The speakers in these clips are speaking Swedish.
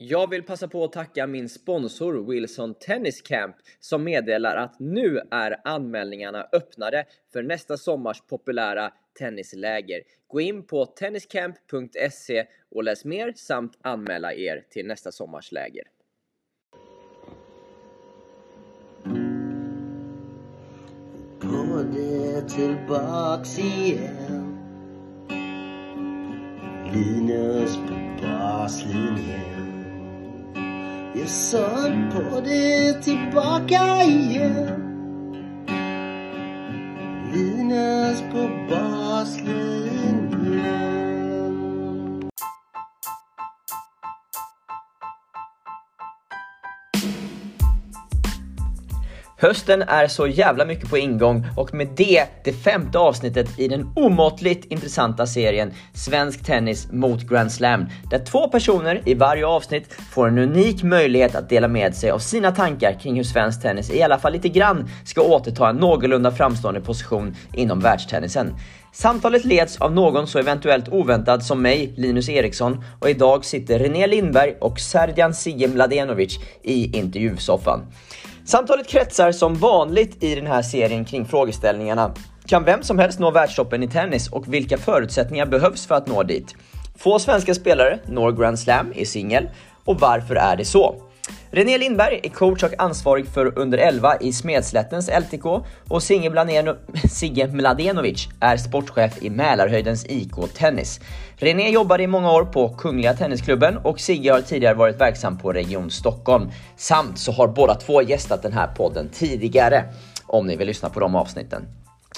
Jag vill passa på att tacka min sponsor Wilson Tennis Camp som meddelar att nu är anmälningarna öppnade för nästa sommars populära tennisläger. Gå in på tenniscamp.se och läs mer samt anmäla er till nästa sommars läger. På det tillbaks igen Linus på baslinjen jag sa på det tillbaka igen. Linus på baslinjen Hösten är så jävla mycket på ingång och med det det femte avsnittet i den omåttligt intressanta serien Svensk Tennis mot Grand Slam där två personer i varje avsnitt får en unik möjlighet att dela med sig av sina tankar kring hur svensk tennis i alla fall lite grann ska återta en någorlunda framstående position inom världstennisen. Samtalet leds av någon så eventuellt oväntad som mig, Linus Eriksson, och idag sitter René Lindberg och Serdjan Sigge Mladenovic i intervjusoffan. Samtalet kretsar som vanligt i den här serien kring frågeställningarna. Kan vem som helst nå världstoppen i tennis och vilka förutsättningar behövs för att nå dit? Få svenska spelare når Grand Slam i singel och varför är det så? René Lindberg är coach och ansvarig för under 11 i Smedslättens LTK och Sigge, Blaneno, Sigge Mladenovic är sportchef i Mälarhöjdens IK Tennis. René jobbade i många år på Kungliga Tennisklubben och Sigge har tidigare varit verksam på Region Stockholm. Samt så har båda två gästat den här podden tidigare, om ni vill lyssna på de avsnitten.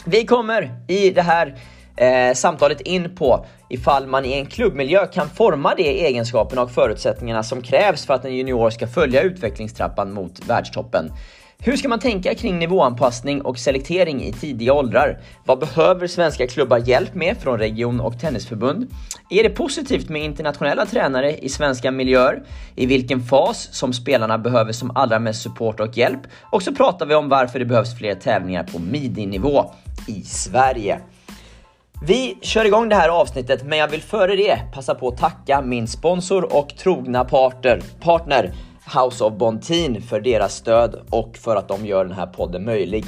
Vi kommer i det här eh, samtalet in på ifall man i en klubbmiljö kan forma de egenskaperna och förutsättningarna som krävs för att en junior ska följa utvecklingstrappan mot världstoppen. Hur ska man tänka kring nivåanpassning och selektering i tidiga åldrar? Vad behöver svenska klubbar hjälp med från region och tennisförbund? Är det positivt med internationella tränare i svenska miljöer? I vilken fas som spelarna behöver som allra mest support och hjälp? Och så pratar vi om varför det behövs fler tävlingar på midi-nivå i Sverige. Vi kör igång det här avsnittet, men jag vill före det passa på att tacka min sponsor och trogna partner, partner House of Bontin för deras stöd och för att de gör den här podden möjlig.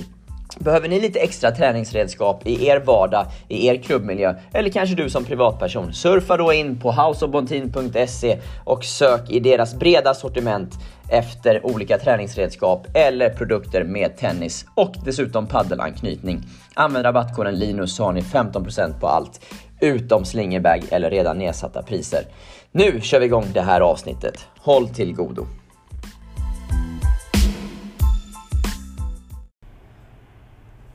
Behöver ni lite extra träningsredskap i er vardag, i er klubbmiljö eller kanske du som privatperson? Surfa då in på houseofbontin.se och sök i deras breda sortiment efter olika träningsredskap eller produkter med tennis och dessutom paddelanknytning. Använd rabattkoden LINUS så har ni 15% på allt utom slingerbag eller redan nedsatta priser. Nu kör vi igång det här avsnittet. Håll till godo!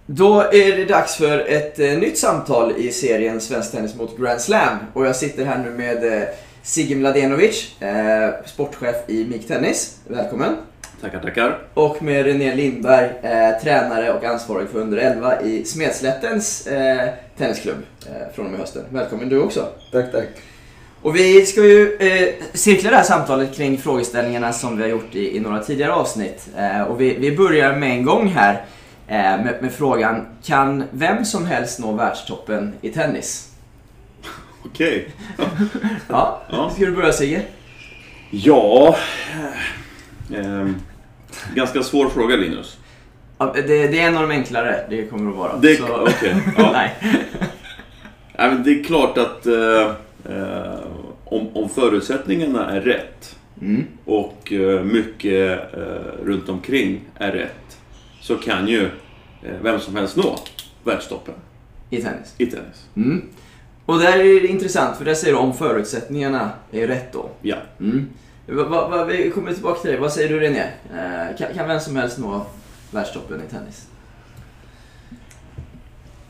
Då är det dags för ett eh, nytt samtal i serien Svensk Tennis mot Grand Slam. Och jag sitter här nu med eh, Sigge Mladenovic, eh, sportchef i MIK Tennis. Välkommen! Tackar, tackar. Och med René Lindberg, eh, tränare och ansvarig för under 11 i Smedslättens eh, tennisklubb eh, från och med hösten. Välkommen du också! Tack, tack. Och vi ska ju eh, cirkla det här samtalet kring frågeställningarna som vi har gjort i, i några tidigare avsnitt. Eh, och vi, vi börjar med en gång här med, med frågan, kan vem som helst nå världstoppen i tennis? Okej. Ja, Ja. ska du börja Sigge? Ja... ehm, ganska svår fråga Linus. Ja, det, det är en av de enklare, det kommer att vara. Det- Så- okej, ja. Nej. Nej, men det är klart att eh, eh, om, om förutsättningarna är rätt Mm. och eh, mycket eh, runt omkring är rätt så kan ju eh, vem som helst nå världstoppen I tennis. i tennis. Mm. Och där är det intressant, för där säger du om förutsättningarna är rätt då. Ja. Mm. Va, va, va, vi kommer tillbaka till det. Vad säger du René? Eh, kan, kan vem som helst nå världstoppen i tennis?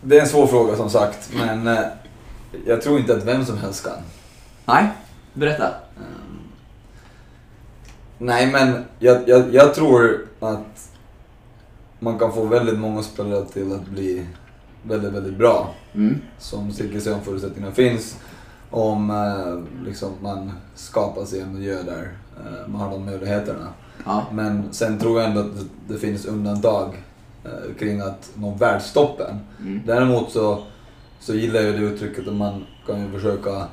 Det är en svår fråga som sagt, men eh, jag tror inte att vem som helst kan. Nej, berätta. Ehm, nej, men jag, jag, jag tror att man kan få väldigt många spelare till att bli väldigt, väldigt bra. Mm. Som Sigge säger, om förutsättningarna finns. Om eh, liksom, man skapar sig en miljö där eh, man har de möjligheterna. Ja. Men sen tror jag ändå att det, det finns undantag eh, kring att nå världstoppen. Mm. Däremot så, så gillar jag det uttrycket att man kan ju försöka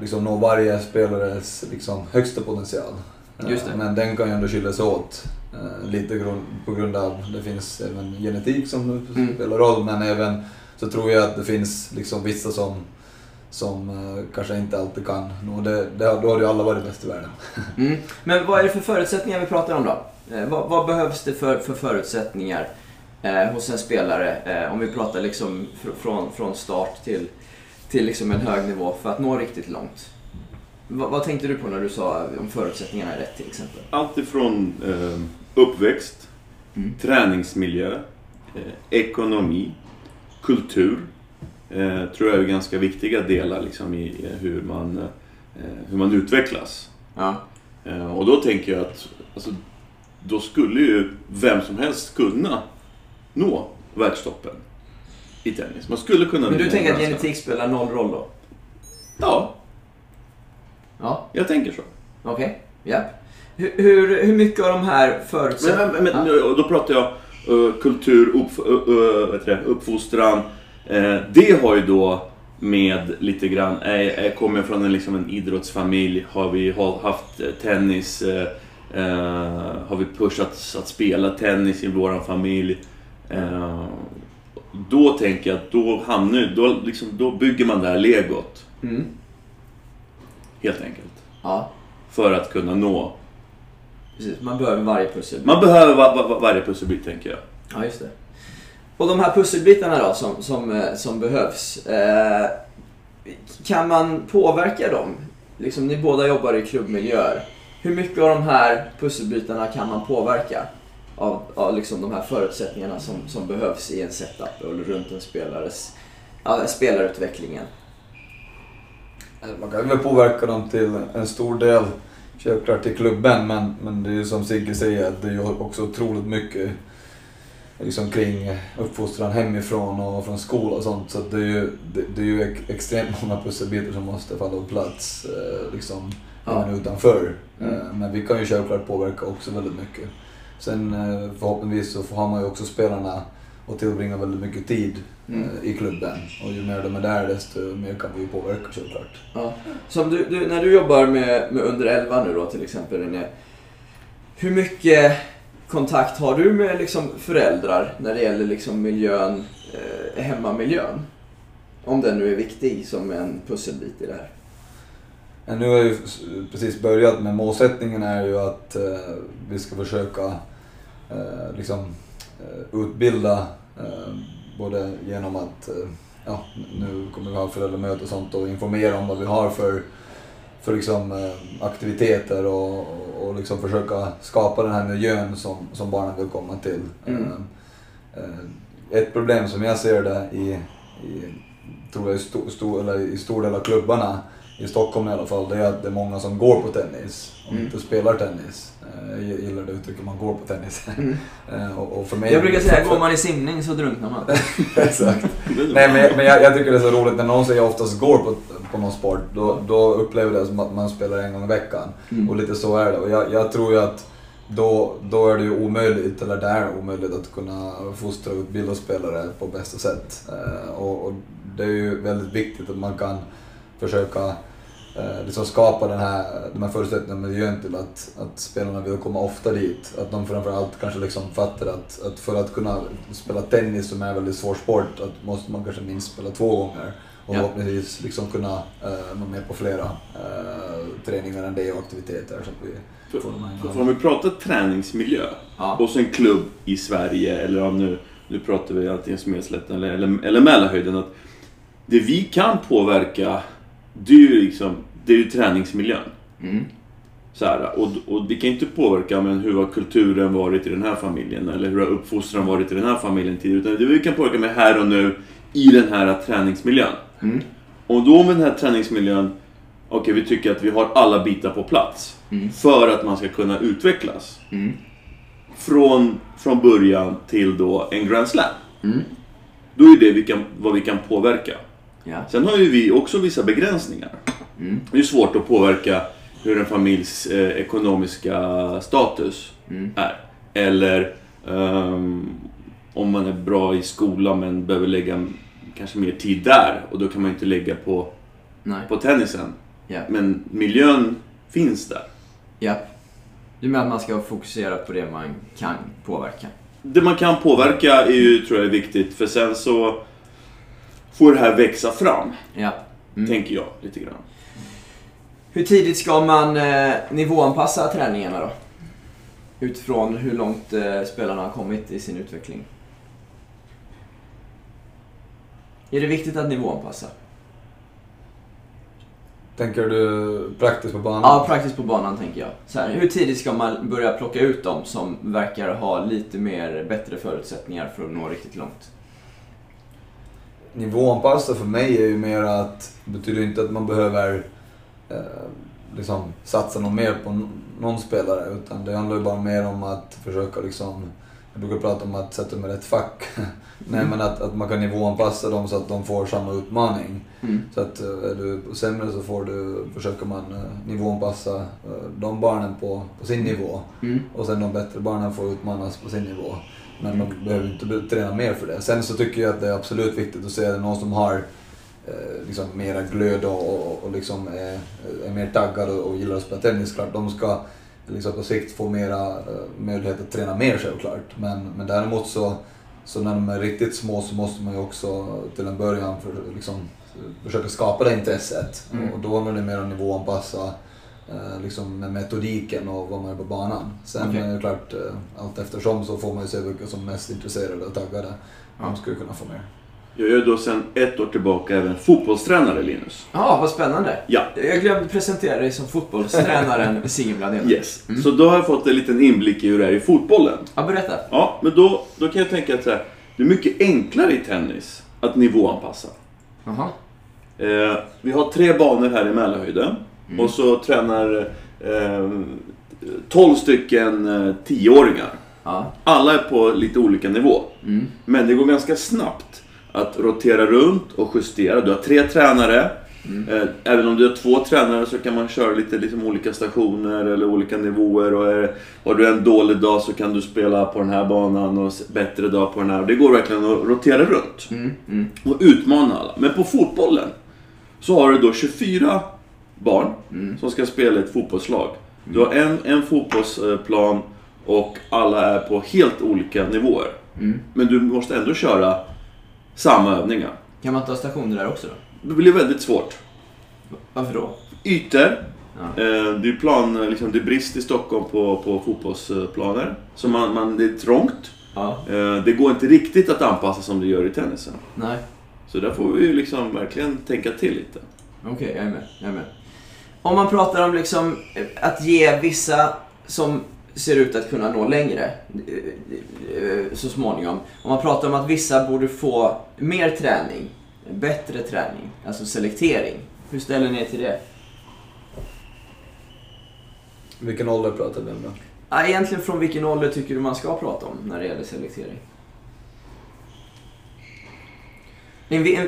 liksom nå varje spelares liksom, högsta potential. Just det. Men den kan ju ändå skiljas åt. eh, Lite på grund av, det finns även genetik som Mm. spelar roll, men även så tror jag att det finns liksom vissa som, som eh, kanske inte alltid kan nå det. det då har ju alla varit bäst i världen. Mm. Men vad är det för förutsättningar vi pratar om då? Eh, vad, vad behövs det för, för förutsättningar eh, hos en spelare, eh, om vi pratar liksom fr- från, från start till, till liksom en hög nivå för att nå riktigt långt? Va, vad tänkte du på när du sa om förutsättningarna är rätt till exempel? Allt ifrån eh, uppväxt, Mm. träningsmiljö, eh, ekonomi, kultur. Eh, tror jag är ganska viktiga delar liksom, i, i hur, man, eh, hur man utvecklas. Ja. Eh, och då tänker jag att alltså, då skulle ju vem som helst kunna nå världstoppen i tennis. Man skulle kunna Men du tänker att genetik spelar noll roll då? Ja, Ja, jag tänker så. okej. Ja. Hur, hur, hur mycket av de här Men, förutsättningarna... men, men, och då pratar jag eh, kultur, upp, uh, uh, det, uppfostran. Eh, det har ju då med lite grann, är, kommer jag från en, liksom en idrottsfamilj, har vi ha- haft eh, tennis, eh, eh, har vi pushat att spela tennis i vår familj. Eh, då tänker jag att då hamnar då, liksom, då bygger man det här legot, Mm. Helt enkelt. Ja, För att kunna nå. precis. Man behöver varje pusselbit. Man behöver va, va, varje pusselbit tänker jag. Ja, just det. Och de här pusselbitarna då som, som, eh, som behövs. Eh, kan man påverka dem? Liksom, ni båda jobbar i klubbmiljöer. Hur mycket av de här pusselbitarna kan man påverka? Av, av liksom de här förutsättningarna som, som behövs i en setup eller runt en spelares ja, spelarutvecklingen. Man kan väl påverka dem till en stor del, självklart till klubben, men, men det är ju som Sigge säger, att det är ju också otroligt mycket liksom kring uppfostran hemifrån och från skola och sånt. Så det är ju, det, det är ju ex- extremt många pusselbitar som måste falla på plats eh, liksom, Ja. utanför. Mm. Eh, Men vi kan ju självklart påverka också väldigt mycket. Sen eh, förhoppningsvis så har man ju också spelarna att tillbringa väldigt mycket tid Mm. eh, i klubben. Och ju mer de är där desto mer kan vi påverka självklart. Ja. Som du, du, när du jobbar med, med under 11 nu då till exempel René. Hur mycket kontakt har du med liksom föräldrar när det gäller liksom miljön, eh, hemmamiljön? Om den nu är viktig som en pusselbit i det här. Men nu har jag ju precis börjat, men målsättningen är ju att eh, vi ska försöka eh, liksom, eh, utbilda eh, både genom att, eh, ja, nu kommer vi ha föräldramöte och sånt och informera om vad vi har för, för liksom, eh, aktiviteter och, och, liksom försöka skapa den här miljön som, som barnen vill komma till. Mm. Eh, ett problem som jag ser det i, i tror jag, i, stor, stor, eller i stor del av klubbarna i Stockholm i alla fall, det är att det är många som går på tennis och Mm. inte spelar tennis. Eh, Jag gillar det uttrycket, man går på tennis. Mm. Eh, och, och för mig, Jag brukar säga, går man i simning så drunknar man. Exakt. Nej men, men jag, jag tycker det är så roligt när någon säger oftast går på, på någon sport, då, då upplever jag det som att man spelar en gång i veckan. Mm. Och lite så är det. Och jag, jag tror ju att då, då är det ju omöjligt, eller det är omöjligt att kunna fostra och utbilda spelare på bästa sätt. Eh, och, och det är ju väldigt viktigt att man kan försöka liksom skapa den här, de här förutsättningarna och miljön till att, att spelarna vill komma ofta dit. Att de framförallt kanske liksom fattar att, att för att kunna spela tennis som är en väldigt svår sport, att måste man kanske minst spela två gånger. Och Ja. förhoppningsvis liksom kunna eh, vara med på flera eh, träningar än det och aktiviteter. Så att vi För, får de här för om vi pratar träningsmiljö Ja. hos en klubb i Sverige, eller om nu, nu pratar vi antingen Smedslätten eller, eller, eller Mälarhöjden. Att det vi kan påverka, det är ju, liksom, det är ju träningsmiljön. Mm. Så här, och, och vi kan inte påverka men hur har kulturen varit i den här familjen eller hur har uppfostran varit i den här familjen tidigare. Utan det vi kan påverka med här och nu i den här träningsmiljön. Mm. Och då med den här träningsmiljön, okej vi tycker att vi har alla bitar på plats. Mm. För att man ska kunna utvecklas. Mm. Från, från början till då en Grand Slam. Mm. Då är det vi kan, vad vi kan påverka. Ja. Sen har ju vi också vissa begränsningar. Mm. Det är svårt att påverka hur en familjs eh, ekonomiska status Mm. är. Eller ehm, om man är bra i skolan men behöver lägga kanske mer tid där och då kan man inte lägga på Nej. på tennisen. Ja. Men miljön finns där. Ja. Du menar att man ska fokusera på det man kan påverka? Det man kan påverka är ju, tror jag, är viktigt. För sen så får det här växa fram, Ja. Mm. tänker jag lite grann. Hur tidigt ska man eh, nivåanpassa träningarna då? Utifrån hur långt eh, spelarna har kommit i sin utveckling. Är det viktigt att nivåanpassa? Tänker du praktiskt på banan? Ja, praktiskt på banan tänker jag. Så här, hur tidigt ska man börja plocka ut dem som verkar ha lite mer bättre förutsättningar för att nå riktigt långt? Nivåanpassa för mig är ju mer att, betyder inte att man behöver eh, liksom satsa något mer på någon spelare. Utan det handlar ju bara mer om att försöka liksom, jag brukar prata om att sätta dem i rätt fack. Nej men att, att man kan nivåanpassa dem så att de får samma utmaning. Mm. Så att eh, är du sämre så får du, försöker man eh, nivåanpassa eh, de barnen på, på sin nivå. Mm. Och sen de bättre barnen får utmanas på sin nivå. Men de behöver inte träna mer för det. Sen så tycker jag att det är absolut viktigt att se att någon som har eh, liksom mera glöd och, och, och liksom är, är mer taggad och, och gillar att spela tennis. Klart, de ska liksom på sikt få mera eh, möjlighet att träna mer självklart. Men, men däremot så, så när de är riktigt små så måste man ju också till en början för, liksom, försöka skapa det intresset. Mm. Och då handlar det mer om nivåanpassa liksom med metodiken och vad man är på banan. Sen Okej. är det klart, eh, allt eftersom så får man ju se vilka som är mest intresserade och taggade. Ja. De skulle kunna få mer. Jag är då sedan ett år tillbaka även fotbollstränare, Linus. Ja, vad spännande. Ja. Jag glömde presentera dig som fotbollstränaren Bladén. Yes. Mm. Så då har jag fått en liten inblick i hur det är i fotbollen. Ja, berätta. Ja, men då, då kan jag tänka att så här, det är mycket enklare i tennis att nivåanpassa. Jaha. Eh, vi har tre banor här i Mälarhöjden Mm. och så tränar eh, 12 stycken eh, 10-åringar. Ja. Alla är på lite olika nivå. Mm. Men det går ganska snabbt att rotera runt och justera. Du har tre tränare. Mm. Eh, Även om du har två tränare så kan man köra lite liksom olika stationer eller olika nivåer. Och är, har du en dålig dag så kan du spela på den här banan och bättre dag på den här. Det går verkligen att rotera runt Mm. Mm. och utmana alla. Men på fotbollen så har du då 24 barn Mm. som ska spela i ett fotbollslag. Du har en, en fotbollsplan och alla är på helt olika nivåer. Mm. Men du måste ändå köra samma övningar. Kan man ta stationer där också då? Det blir väldigt svårt. Varför då? Ytor. Ja. Eh, det, är plan, liksom, det är brist i Stockholm på, på fotbollsplaner. Så man, man, det är trångt. Ja. Eh, det går inte riktigt att anpassa som det gör i tennisen. Nej. Så där får vi ju liksom verkligen tänka till lite. Okej, jag är med. Jag är med. Om man pratar om liksom eh, att ge vissa som ser ut att kunna nå längre eh, eh, så småningom. Om man pratar om att vissa borde få mer träning, bättre träning, alltså selektering. Hur ställer ni er till det? Vilken ålder pratar vi om då? Ja, egentligen från vilken ålder tycker du man ska prata om när det gäller selektering?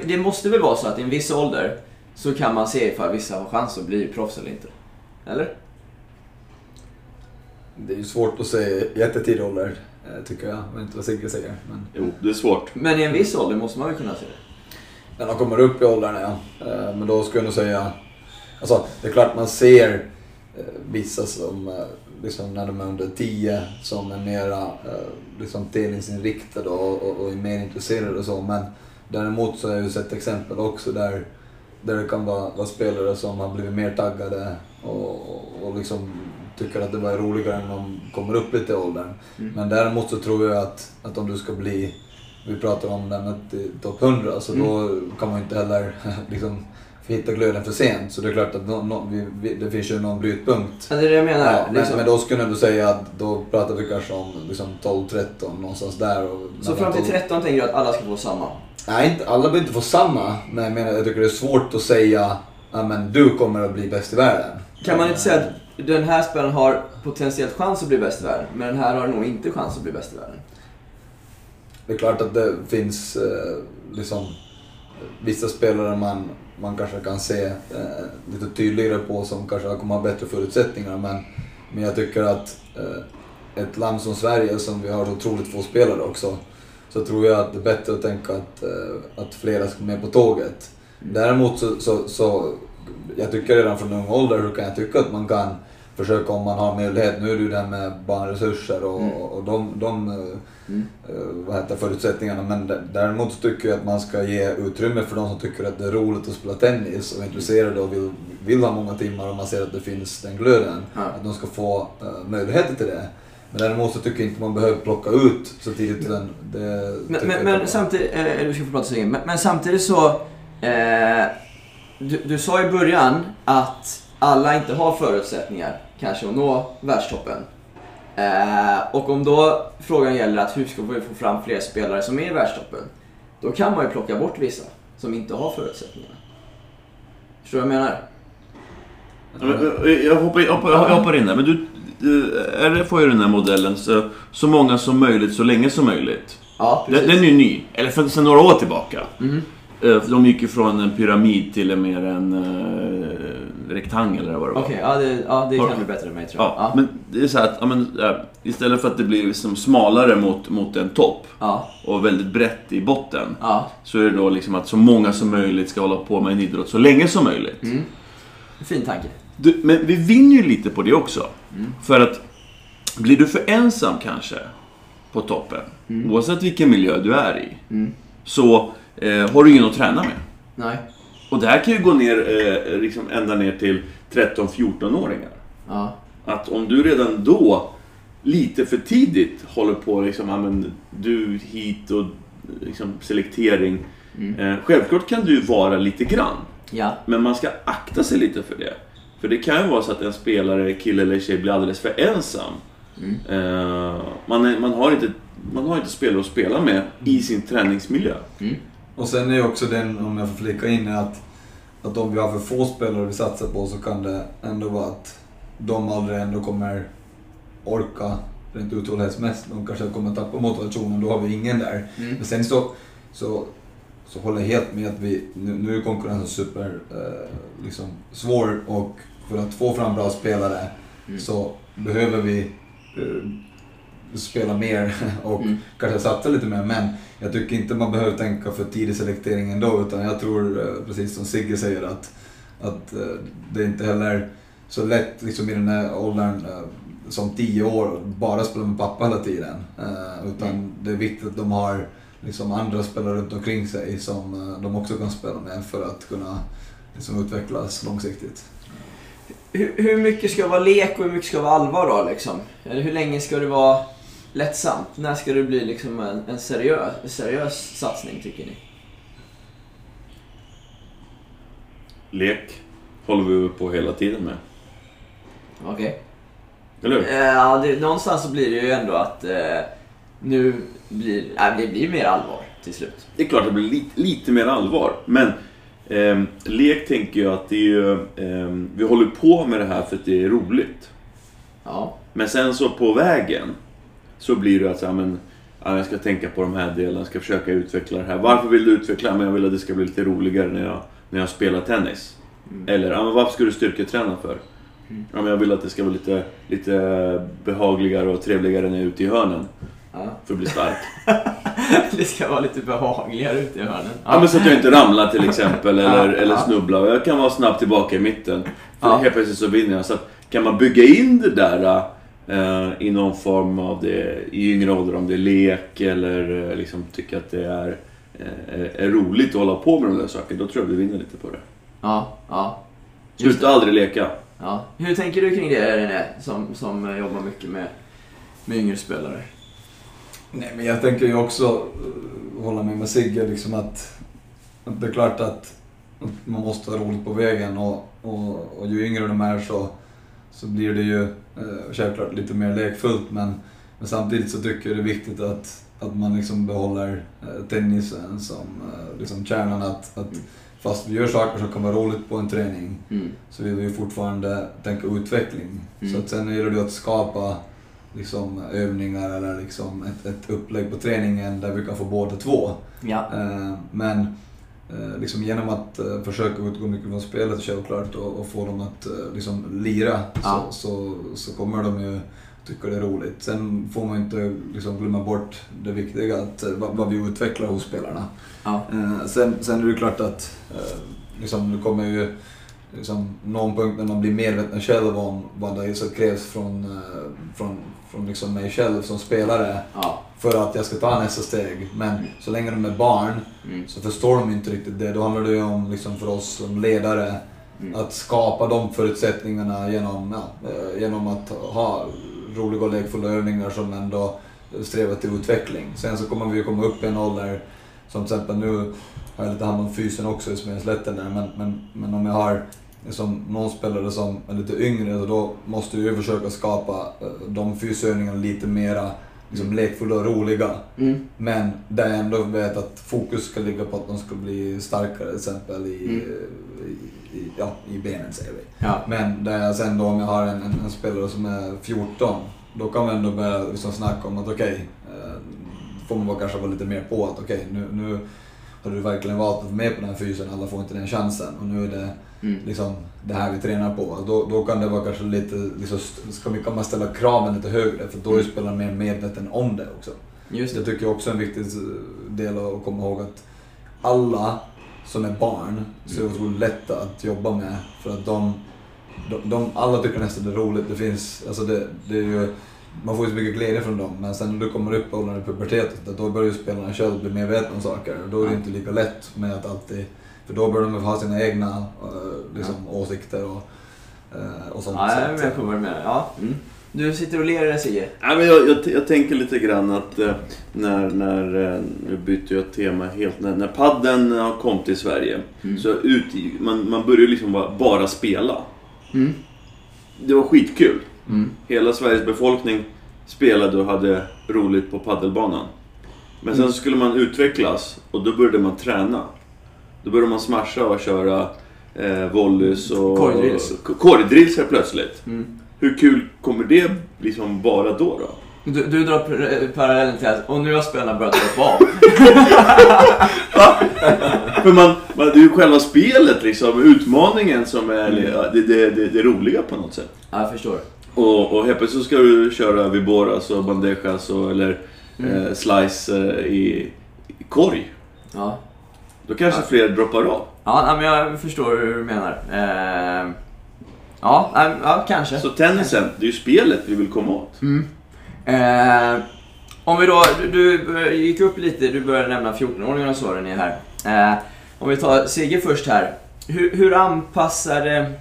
Det måste väl vara så att i en viss ålder så kan man se ifall vissa har chans att bli proffs eller inte? Eller? Det är ju svårt att säga jättetidig ålder, eh, tycker jag. Jag vet inte vad Sigge säger. Men Jo, det är svårt. Men i en viss ålder måste man väl kunna se det? när de kommer upp i åldrarna, ja. Eh, Men då skulle jag nog säga... Alltså, det är klart man ser eh, vissa som, liksom när de är under 10, som är mera liksom tävlingsinriktade och, och, och är mer intresserade och så. Men däremot så har jag ju sett exempel också där, där det kan vara, vara spelare som har blivit mer taggade och, och, liksom tycker att det var roligare när de kommer upp lite i åldern. Mm. Men däremot så tror jag att, att om du ska bli, vi pratar om den till topp 100, så Mm. då kan man ju inte heller liksom hitta glöden för sent. Så det är klart att nå- nå- vi, vi, det finns ju någon brytpunkt. Ja, det är det jag menar. Ja, men, liksom. men då skulle ändå säga att då pratar vi kanske om liksom 12-13 någonstans där. Och Så fram till 13 tänker du att alla ska få samma? Nej, inte, alla behöver inte få samma. Men jag menar, jag tycker det är svårt att säga att men du kommer att bli bäst i världen. Kan man inte säga att den här spelaren har potentiellt chans att bli bäst i världen, men den här har nog inte chans att bli bäst i världen? Det är klart att det finns eh, liksom vissa spelare man, man kanske kan se eh, lite tydligare på som kanske kommer ha bättre förutsättningar. Men, men jag tycker att eh, ett land som Sverige som vi har otroligt få spelare också så tror jag att det är bättre att tänka att, eh, att flera ska med på tåget. Däremot så, så, så jag tycker redan från ung ålder så kan jag tycka att man kan försöka om man har möjlighet. Nu är det ju det här med barnresurser och, Mm. och de, de eh, Mm. eh, vad heter förutsättningarna. Men däremot så tycker jag att man ska ge utrymme för de som tycker att det är roligt att spela tennis och är intresserade och vill, vill ha många timmar och man ser att det finns den glöden. Ja. Att de ska få möjligheter till det. Men däremot så tycker jag inte man behöver plocka ut så tidigt. Den, det Men, men, samtidigt, eh, du ska få prata så länge, men, men samtidigt så... Eh, du, du sa i början att alla inte har förutsättningar kanske att nå världstoppen. Eh, och om då frågan gäller att hur ska vi få fram fler spelare som är i världstoppen? Då kan man ju plocka bort vissa som inte har förutsättningarna. Förstår du vad jag menar? Ja, men, Jag hoppar, jag hoppar, jag hoppar in där. Men du RF har ju den här modellen, så, så många som möjligt, så länge som möjligt. Ja, Den, den är ju ny, eller för, sedan några år tillbaka. Mhm. Eh, De gick ju från en pyramid till en mer en uh, rektangel eller vad det var. Okej, ja det, ja, det kan du bättre än mig tror jag. Ja, men det är så att ja, men, ja, istället för att det blir liksom smalare mot, mot en topp ja, och väldigt brett i botten. ja. Så är det då liksom att så många som möjligt ska hålla på med en idrott så länge som möjligt. Mm. Fin tanke. Du, men vi vinner ju lite på det också. För att blir du för ensam kanske på toppen, oavsett vilken miljö du är i, Mm. så eh, har du ingen att träna med. Nej. Och det här kan ju gå ner eh, liksom ända ner till 13-14-åringar. Ja. Att om du redan då, lite för tidigt, håller på liksom, ja, men, du hit och liksom, selektering. Eh, självklart kan du vara lite grann. Ja. Men man ska akta sig lite för det. För det kan ju vara så att en spelare, kille eller tjej, blir alldeles för ensam. Eh, man, är, man, har inte, man har inte spelare att spela med i sin träningsmiljö. Och sen är ju också den, om jag får flika in, att, att om vi har för få spelare vi satsar på så kan det ändå vara att de aldrig ändå kommer orka rent uthållighetsmässigt. De kanske kommer tappa motivationen, då har vi ingen där. Mm. Men sen så, så, så håller jag helt med att vi, nu, nu är konkurrensen super eh, liksom, svår och för att få fram bra spelare Mm. så behöver vi eh, spela mer och Mm. kanske satsa lite mer. Men jag tycker inte man behöver tänka för tidig selektering ändå utan jag tror eh, precis som Sigge säger att, att eh, det är inte heller så lätt liksom i den här åldern eh, som 10 år bara spela med pappa hela tiden. Eh, Utan det är viktigt att de har liksom andra spelare runt omkring sig som eh, de också kan spela med för att kunna liksom utvecklas långsiktigt. Hur, hur mycket ska vara lek och hur mycket ska vara allvar då liksom? Eller hur länge ska det vara lättsamt? När ska det bli liksom en, en seriös, seriös satsning tycker ni? Lek håller vi på hela tiden med. Okej. Eller hur? Eh, Ja, det, någonstans så blir det ju ändå att eh, nu blir äh, det blir mer allvar till slut. Det är klart att det blir lite, lite mer allvar. Men ehm, lek tänker jag att det är ju... ehm, vi håller på med det här för att det är roligt. Ja. Men sen så på vägen så blir det att så här, men, ja, jag ska tänka på de här delarna, jag ska försöka utveckla det här. Varför vill du utveckla? Men jag vill att det ska bli lite roligare när jag, när jag spelar tennis. Eller, ja, men varför ska du styrketräna för? Ja, men jag vill att det ska vara lite, lite behagligare och trevligare när jag är ute i hörnen. Ja. För att bli stark. det ska vara lite behagligare ute i hörnen. Ja, men så att jag inte ramlar till exempel eller, Ja, eller ja. snubblar. Jag kan vara snabbt tillbaka i mitten. För Ja. helt plötsligt så vinner jag. Så att, kan man bygga in det där eh, i någon form av det i yngre ålder, om det är lek eller eh, liksom tycka att det är, eh, är roligt att hålla på med de där sakerna, då tror jag vi vinner lite på det. Ja, ja. Sluta aldrig leka. Ja. Hur tänker du kring det René, som, som jobbar mycket med, med yngre spelare? Nej, men jag tänker ju också eh, hålla med med Sigge, liksom att, att det är klart att att man måste ha roligt på vägen och, och, och ju yngre de är så, så blir det ju eh, självklart lite mer lekfullt men, men samtidigt så tycker jag det är viktigt att, att man liksom behåller eh, tennisen som eh, liksom kärnan att, att fast vi gör saker som kan vara roligt på en träning Mm. så vill vi ju fortfarande tänka utveckling. Mm. Så att sen gäller det att skapa liksom, övningar eller liksom ett, ett upplägg på träningen där vi kan få båda två. Ja. Eh, men eh, liksom genom att eh, försöka utgå mycket från spelet självklart och, och få dem att liksom lira Ja. så, så, så kommer de ju tycka det är roligt. Sen får man inte liksom glömma bort det viktiga, att, vad, vad vi utvecklar hos spelarna. Ja. Sen, sen är det klart att liksom, det kommer ju liksom, någon punkt när man blir medveten själv om vad det är som krävs från, från, från liksom mig själv som spelare Ja. för att jag ska ta nästa steg. Men så länge de är barn Mm. så förstår de inte riktigt det. Då handlar det ju om, liksom, för oss som ledare Mm. att skapa de förutsättningarna genom, ja, eh, genom att ha roliga och lekfulla övningar som ändå strävar till utveckling. Sen så kommer vi ju komma upp i en ålder, som till exempel nu har jag lite hand om fysen också i Smedjeslätten där, men, men, men om jag har liksom någon spelare som är lite yngre, så då måste ju försöka skapa eh, de fysövningarna lite mera liksom, lekfulla och roliga. Mm. Men där jag ändå vet att fokus ska ligga på att de ska bli starkare till exempel i, Mm. i, i, ja, i benen säger vi. Ja. Men där jag sen då om jag har en, en, en spelare som är 14, då kan vi ändå börja liksom snacka om att okej, eh, får man kanske vara lite mer på att okej, nu, nu har du verkligen valt att vara med på den här fysen, alla får inte den chansen och nu är det Mm. liksom det här vi tränar på. Då, då kan det vara kanske lite, liksom, ska vi, kan man ställa kraven lite högre för då är Mm. spelaren mer medveten om det också. Just Jag det. tycker också en viktig del att komma ihåg att alla som är barn så är det otroligt lätta att jobba med. För att de, de, de alla tycker nästan det är roligt. Det finns, alltså det, det är ju, man får ju så mycket glädje från dem. Men sen när du kommer upp i åldern i puberteten, då börjar ju spelarna själv bli medvetna om saker. Då är det inte lika lätt med att alltid, för då börjar de ha sina egna eh, liksom, åsikter och, eh, och sånt. Ja, jag är med på vad du menar. Ja. Mm. Du sitter och ler där Sigge. Nej, men jag, jag, jag tänker lite grann att eh, när, när, eh, nu byter jag tema helt, när, när padden har kommit till Sverige Mm. så ut, man, man börjar liksom bara, bara spela. Mm. Det var skitkul. Mm. Hela Sveriges befolkning spelade och hade roligt på paddelbanan. Men sen Mm. skulle man utvecklas och då började man träna. Då började man smasha och köra eh, volleys och... Korgdrills. Korgdrills helt plötsligt. Mm. Hur kul kommer det liksom vara då? då? Du, du drar par- parallellen till att och nu har spelarna börjat hoppa av. För man, man, det är ju själva spelet liksom, utmaningen som är ja, det, det, det, det roliga på något sätt. Ja, jag förstår. Och, och helt plötsligt så ska du köra viboras och bandejas och, eller eh, slice eh, i, i korg. Ja. Då kanske Ja. fler droppar av. Ja, men jag förstår hur du menar. Eh, ja, ja, kanske. Så tennisen, det är ju spelet vi vill komma åt. Mm. Eh, om vi då, du, du gick upp lite, du började nämna 14-åringarna och så ni är här. Eh, om vi tar Sigge först här. Hur, hur anpassade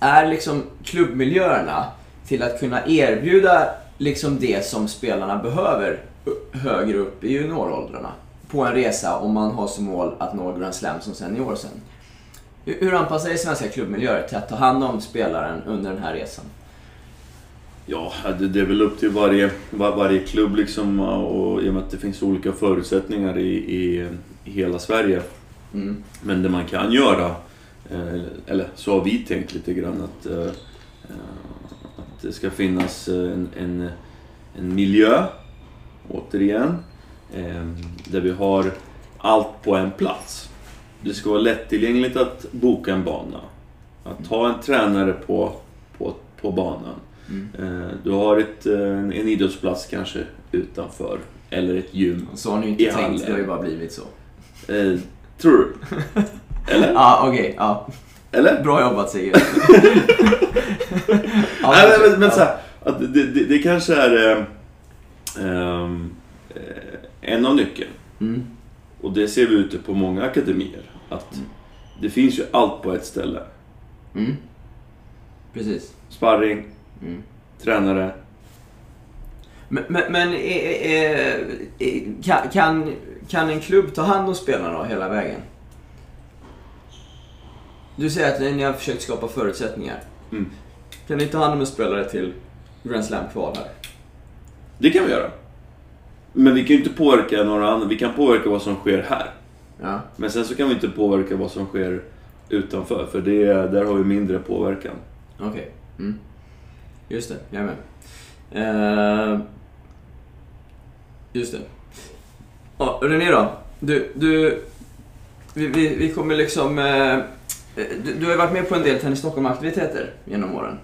är liksom klubbmiljöerna till att kunna erbjuda liksom det som spelarna behöver u- högre upp i junioråldrarna på en resa om man har som mål att nå Grand Slam som senior sen? Hur, anpassar är svenska klubbmiljöer till att ta hand om spelaren under den här resan? Ja, det, det är väl upp till varje, var, varje klubb liksom och i och med att det finns olika förutsättningar i, i, i hela Sverige. Mm. Men det man kan göra, eh, eller så har vi tänkt lite grann att, eh, eh, att det ska finnas en, en, en miljö, återigen, där vi har allt på en plats. Det ska vara lättillgängligt att boka en bana, att ha en tränare på, på, på banan. Mm. Eh, Du har ett, en en idrottsplats kanske utanför, eller ett gym. Så har ni inte tänkt, hallen. det har ju bara blivit så. Eh, tror du? Eller? Ja, okej. ja. Eller? Bra jobbat Sigge. ja, Nej, men, men, men så här, att det, det, det kanske är eh, ehm, eh, en av nyckeln. Mm. Och det ser vi ute på många akademier. Att det finns ju allt på ett ställe. Mm. Precis. Sparring, Mm. tränare. Men, men, men är, är, är, kan, kan, en klubb ta hand om spelarna hela vägen? Du säger att ni har försökt skapa förutsättningar. Mm. Kan ni ta hand om en spelare till Grand Slam-kval här? Det kan vi göra. Men vi kan ju inte påverka några andra. Vi kan påverka vad som sker här. Ja. Men sen så kan vi inte påverka vad som sker utanför. För det, där har vi mindre påverkan. Okej. Mm. Just det, jag är med. Eh, just det. Ja, René då. Du, du, vi, vi, vi kommer liksom... Eh, du, du har ju varit med på en del Tennis Stockholm-aktiviteter genom åren.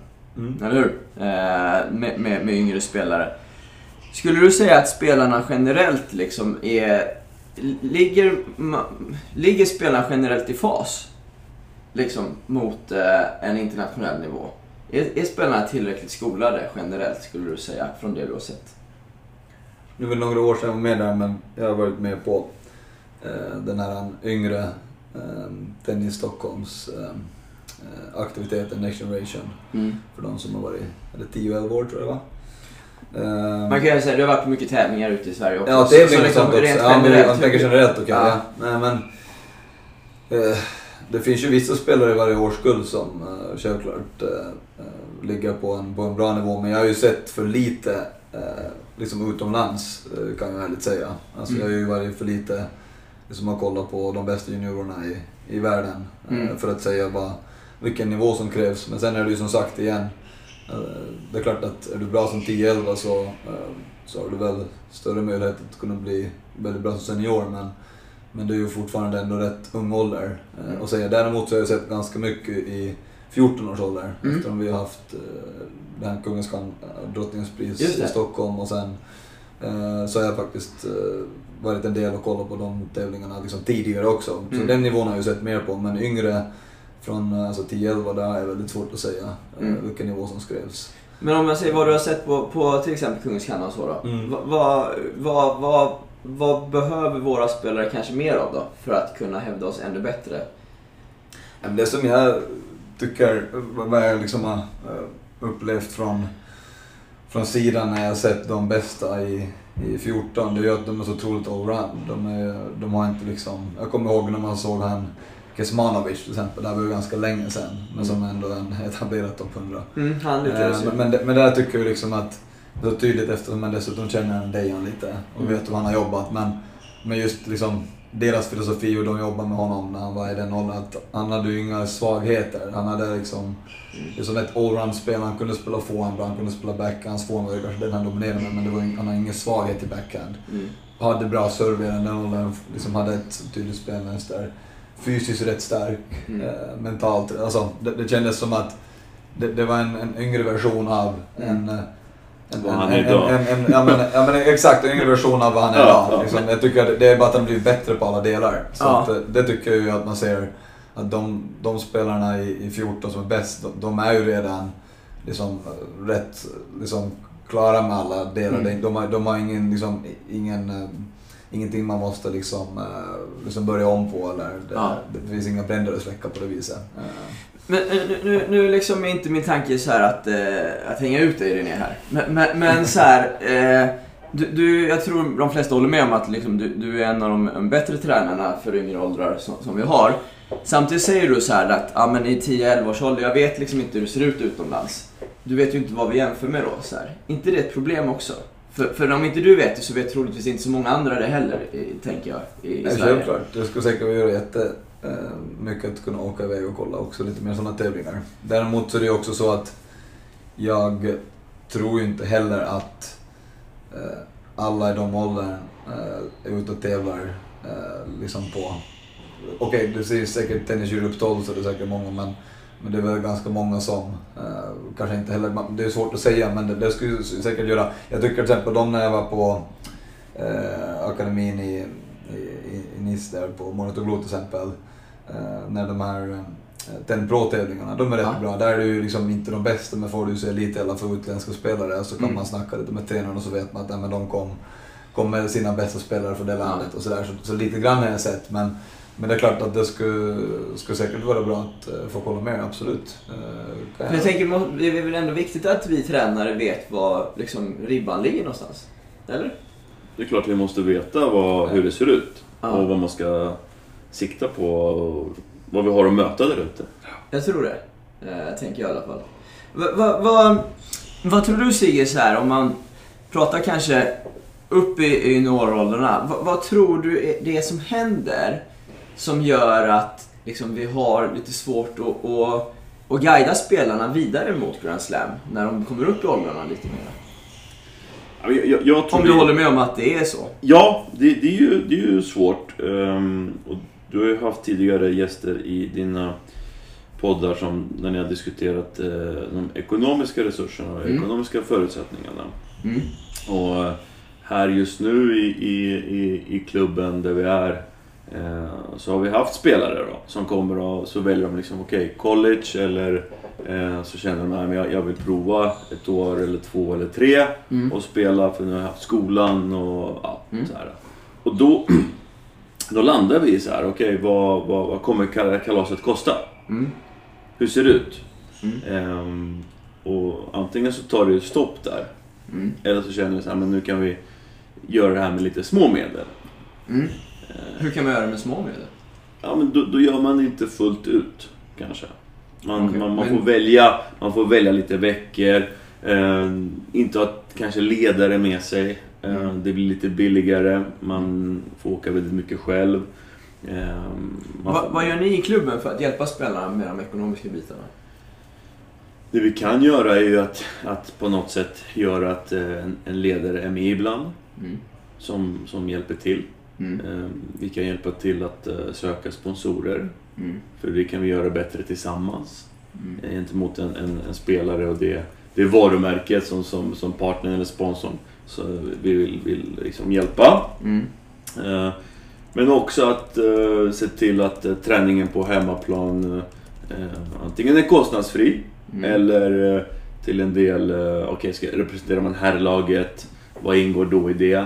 Eller hur? Eh, med, med, med yngre spelare. Skulle du säga att spelarna generellt liksom är... Ligger, ligger spelarna generellt i fas? liksom mot eh, en internationell nivå? Är, är spelarna tillräckligt skolade generellt skulle du säga från det du har sett? Är det några år sedan jag var med där men jag har varit med på eh, den här yngre eh, Tennis Stockholms eh, eh, aktiviteten Next Generation. Mm. För de som har varit, eller 10-11 år tror jag det var. Eh, Man kan ju säga, du har varit mycket tävlingar ute i Sverige också. Ja, Så- det är så liksom liksom sånt också. rent Ja, men jag tänker generellt okej. Ja. Ja. Nej, men, eh, det finns ju vissa spelare i varje årskull som eh, självklart eh, eh, ligger på en, på en bra nivå. Men jag har ju sett för lite eh, liksom utomlands eh, kan jag ärligt säga. Alltså, Mm. Jag har ju varit för lite liksom, har kollat på de bästa juniorerna i, i världen. eh, Mm. För att säga bara vilken nivå som krävs. Men sen är det ju som sagt igen. Eh, Det är klart att är du bra som 10-11 så, eh, så har du väl större möjlighet att kunna bli väldigt bra som senior. Men, men det är ju fortfarande ändå rätt ung ålder. eh. Och säga. Däremot så har jag sett ganska mycket i 14 års ålder. Mm. Eftersom vi har haft det här Kungens Drottningens pris i Stockholm och sen så har jag faktiskt varit en del och kollat på de tävlingarna liksom tidigare också. Så Mm. den nivån har jag ju sett mer på. Men yngre från eh, alltså 10-11 där är väldigt svårt att säga eh, Mm. vilken nivå som skrevs. Men om jag säger vad du har sett på, på till exempel Kungens Kanna och så då. Mm. Vad, vad, vad, vad, behöver våra spelare kanske mer av då? För att kunna hävda oss ännu bättre? Det som jag tycker, vad jag liksom har eh, upplevt från, från sidan när jag sett de bästa i, i 14, det är ju att de är så otroligt allround. De, är, de har inte liksom, jag kommer ihåg när man såg han Kesmanovic till exempel, det här var ju ganska länge sedan, men som ändå en etablerad topp 100. Mm, han Eh, lyckades. Men, men, det- men där tycker jag liksom att det är tydligt eftersom man dessutom känner en Dejan lite och Mm. vet hur han har jobbat. Men, men just liksom deras filosofi och de jobbar med honom när han var i den åldern. Att han hade ju inga svagheter. Han hade liksom, det är som ett allround-spel. Han kunde spela forehand bra, han kunde spela backhand. Hans forehand var kanske den han dominerade med men det var, han har ingen svaghet i backhand. Mm. Hade bra serve i den åldern, liksom hade ett tydligt spelmönster. Fysiskt rätt stark, Mm. eh, mentalt. Alltså, det, det kändes som att det, det var en, en yngre version av Mm. en... eh, En, Vad en, han är idag. ja, men, ja men exakt, en yngre version av vad han är idag. ja. Liksom, jag tycker att det är bara att han blivit bättre på alla delar. Så Ja. att, eh, det tycker jag ju att man ser att de, de spelarna i, i 14 som är bäst, de, de är ju redan liksom, rätt liksom, klara med alla delar. Mm. De, har, de har ingen, liksom, ingen, eh, ingenting man måste liksom, eh, liksom börja om på. Eller det, Ja. det finns inga bränder att släcka på det viset. Eh, Men eh, nu, nu, nu liksom är inte min tanke så att, att hänga ut dig René här. Men, men, men så här, du, du, jag tror de flesta håller med om att liksom, du, du är en av de bättre tränarna för yngre åldrar som, som vi har. Samtidigt säger du så här att ja, men i 10-11 års ålder, jag vet liksom inte hur det ser ut utomlands. Du vet ju inte vad vi jämför med då. Så här. inte det ett problem också? För, för om inte du vet det så vet troligtvis inte så många andra det heller, tänker jag, i, i Nej, Sverige. självklart. Det skulle säkert göra jätte eh, mycket att kunna åka iväg och kolla också lite mer sådana tävlingar. Däremot så är det också så att jag tror ju inte heller att eh, alla i de åldern eh, är ute och tävlar liksom på... Okej, du ser säkert Tennis Europe 12 så det är säkert många men, men det är väl ganska många som eh, kanske inte heller... Det är svårt att säga men det, det skulle säkert göra... Jag tycker till exempel de när jag var på eh, akademin i, i, i, Nice där på Monotoglo till exempel. Eh, när de här eh, Ten Pro-tävlingarna, de är rätt Ja. bra. Där är det ju liksom inte de bästa men får du se lite i alla fall utländska spelare så kan Mm. man snacka lite med tränaren och så vet man att ja, men de kom, kom med sina bästa spelare från det landet och sådär. Så, så lite grann har jag sett men, men det är klart att det skulle, skulle säkert vara bra att eh, få kolla mer, absolut. Eh, Men jag tänker, det är väl ändå viktigt att vi tränare vet var liksom, ribban ligger någonstans? Eller? Det är klart vi måste veta vad, hur det ser ut Ja. och vad man ska sikta på och vad vi har att möta där ute. Jag tror det. Eh, tänker jag i alla fall. Va, va, va, vad tror du Sigge, så här, om man pratar kanske upp i, i junioråldrarna. Va, vad tror du är det som händer som gör att liksom, vi har lite svårt att, att, att guida spelarna vidare mot Grand Slam när de kommer upp i åldrarna lite mer? Jag, jag, jag Om du det- håller med om att det är så? Ja, det, det, är, ju, det är ju svårt. Ehm, och du har ju haft tidigare gäster i dina poddar som när ni har diskuterat eh, de ekonomiska resurserna och Mm. ekonomiska förutsättningarna. Mm. Och här just nu i, i, i, i klubben där vi är Eh, så har vi haft spelare då som kommer och så väljer de liksom okej, college eller eh, så känner de att jag, jag vill prova ett år eller två eller tre och spela för nu har jag haft skolan och ja, så här. Och då, då landar vi i så här, okej vad, vad, vad kommer kal- kalaset kosta? Hur ser det ut? Ehm, och antingen så tar det stopp där. Eller så känner vi så här, men nu kan vi göra det här med lite små medel. Hur kan man göra det med små medel? Ja, men då, då gör man det inte fullt ut kanske. Man, Okej, man, man, men- får välja, man får välja lite veckor. Eh, inte ha kanske ledare med sig. Eh. Det blir lite billigare. Man får åka väldigt mycket själv. Eh, Va, får- vad gör ni i klubben för att hjälpa spelarna med de ekonomiska bitarna? Det vi kan göra är ju att, att på något sätt göra att eh, en, en ledare är med ibland. Mm. Som, som hjälper till. Mm. Eh, Vi kan hjälpa till att eh, söka sponsorer. Mm. För det kan vi göra bättre tillsammans. Mm. eh, Gentemot en, en, en spelare och det, det varumärket som, som, som partner eller sponsorn så vi vill, vill liksom hjälpa. Mm. Eh, Men också att eh, se till att träningen på hemmaplan antingen är kostnadsfri Mm. eller till en del, okej, ska representerar man herrlaget? Vad ingår då i det?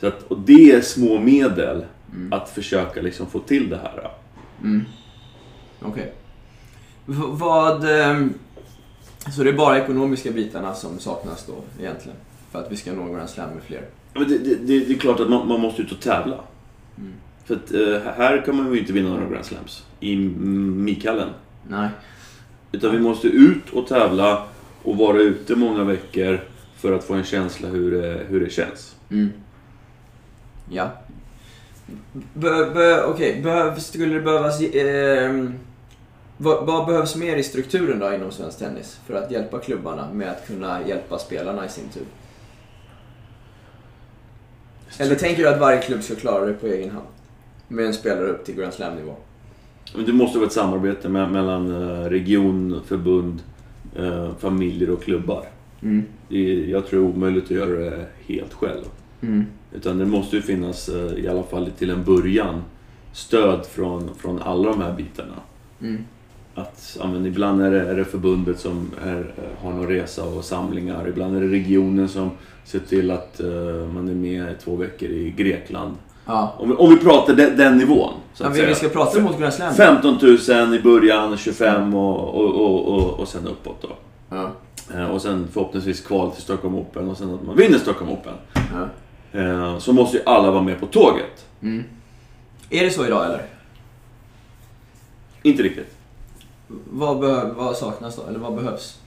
Så att, och det är små medel Mm. att försöka liksom få till det här. Mm. Okej. V- Vad... ehm, Så det är bara ekonomiska bitarna som saknas då egentligen? För att vi ska nå Grand Slam med fler? Men det, det, det, det är klart att man, man måste ut och tävla. Mm. För att eh, här kan man ju inte vinna några Grand Slams i M- Mikallen. Nej. Utan vi måste ut och tävla och vara ute många veckor för att få en känsla hur det, hur det känns. Mm. Ja. Be, be, Okej, behövs, skulle det behövas... ehm, vad, vad behövs mer i strukturen då inom svensk tennis för att hjälpa klubbarna med att kunna hjälpa spelarna i sin tur? Eller tänker du att varje klubb ska klara det på egen hand? Med en spelare upp till Grand Slam-nivå? Men det måste vara ett samarbete mellan eh, region, förbund, eh, familjer och klubbar. Mm. Det är, jag tror omöjligt att göra det helt själv. Mm. Utan det måste ju finnas, eh, i alla fall till en början, stöd från, från alla de här bitarna. Mm. Att, ja, men ibland är det, är det förbundet som är, har någon resa och samlingar. Ibland är det regionen som ser till att eh, man är med två veckor i Grekland. Ja. Om vi, om vi pratar den, den nivån. Så ja att vi, vi säga. ska prata mot Slam. 15 000 i början, 25 och, och, och, och, och sen uppåt då. Ja. Eh, Och sen förhoppningsvis kval till Stockholm Open och sen att man vinner Stockholm Open. Ja. Eh, Så måste ju alla vara med på tåget. Mm. Är det så idag eller? Inte riktigt. Vad, vad saknas då? Eller vad behövs?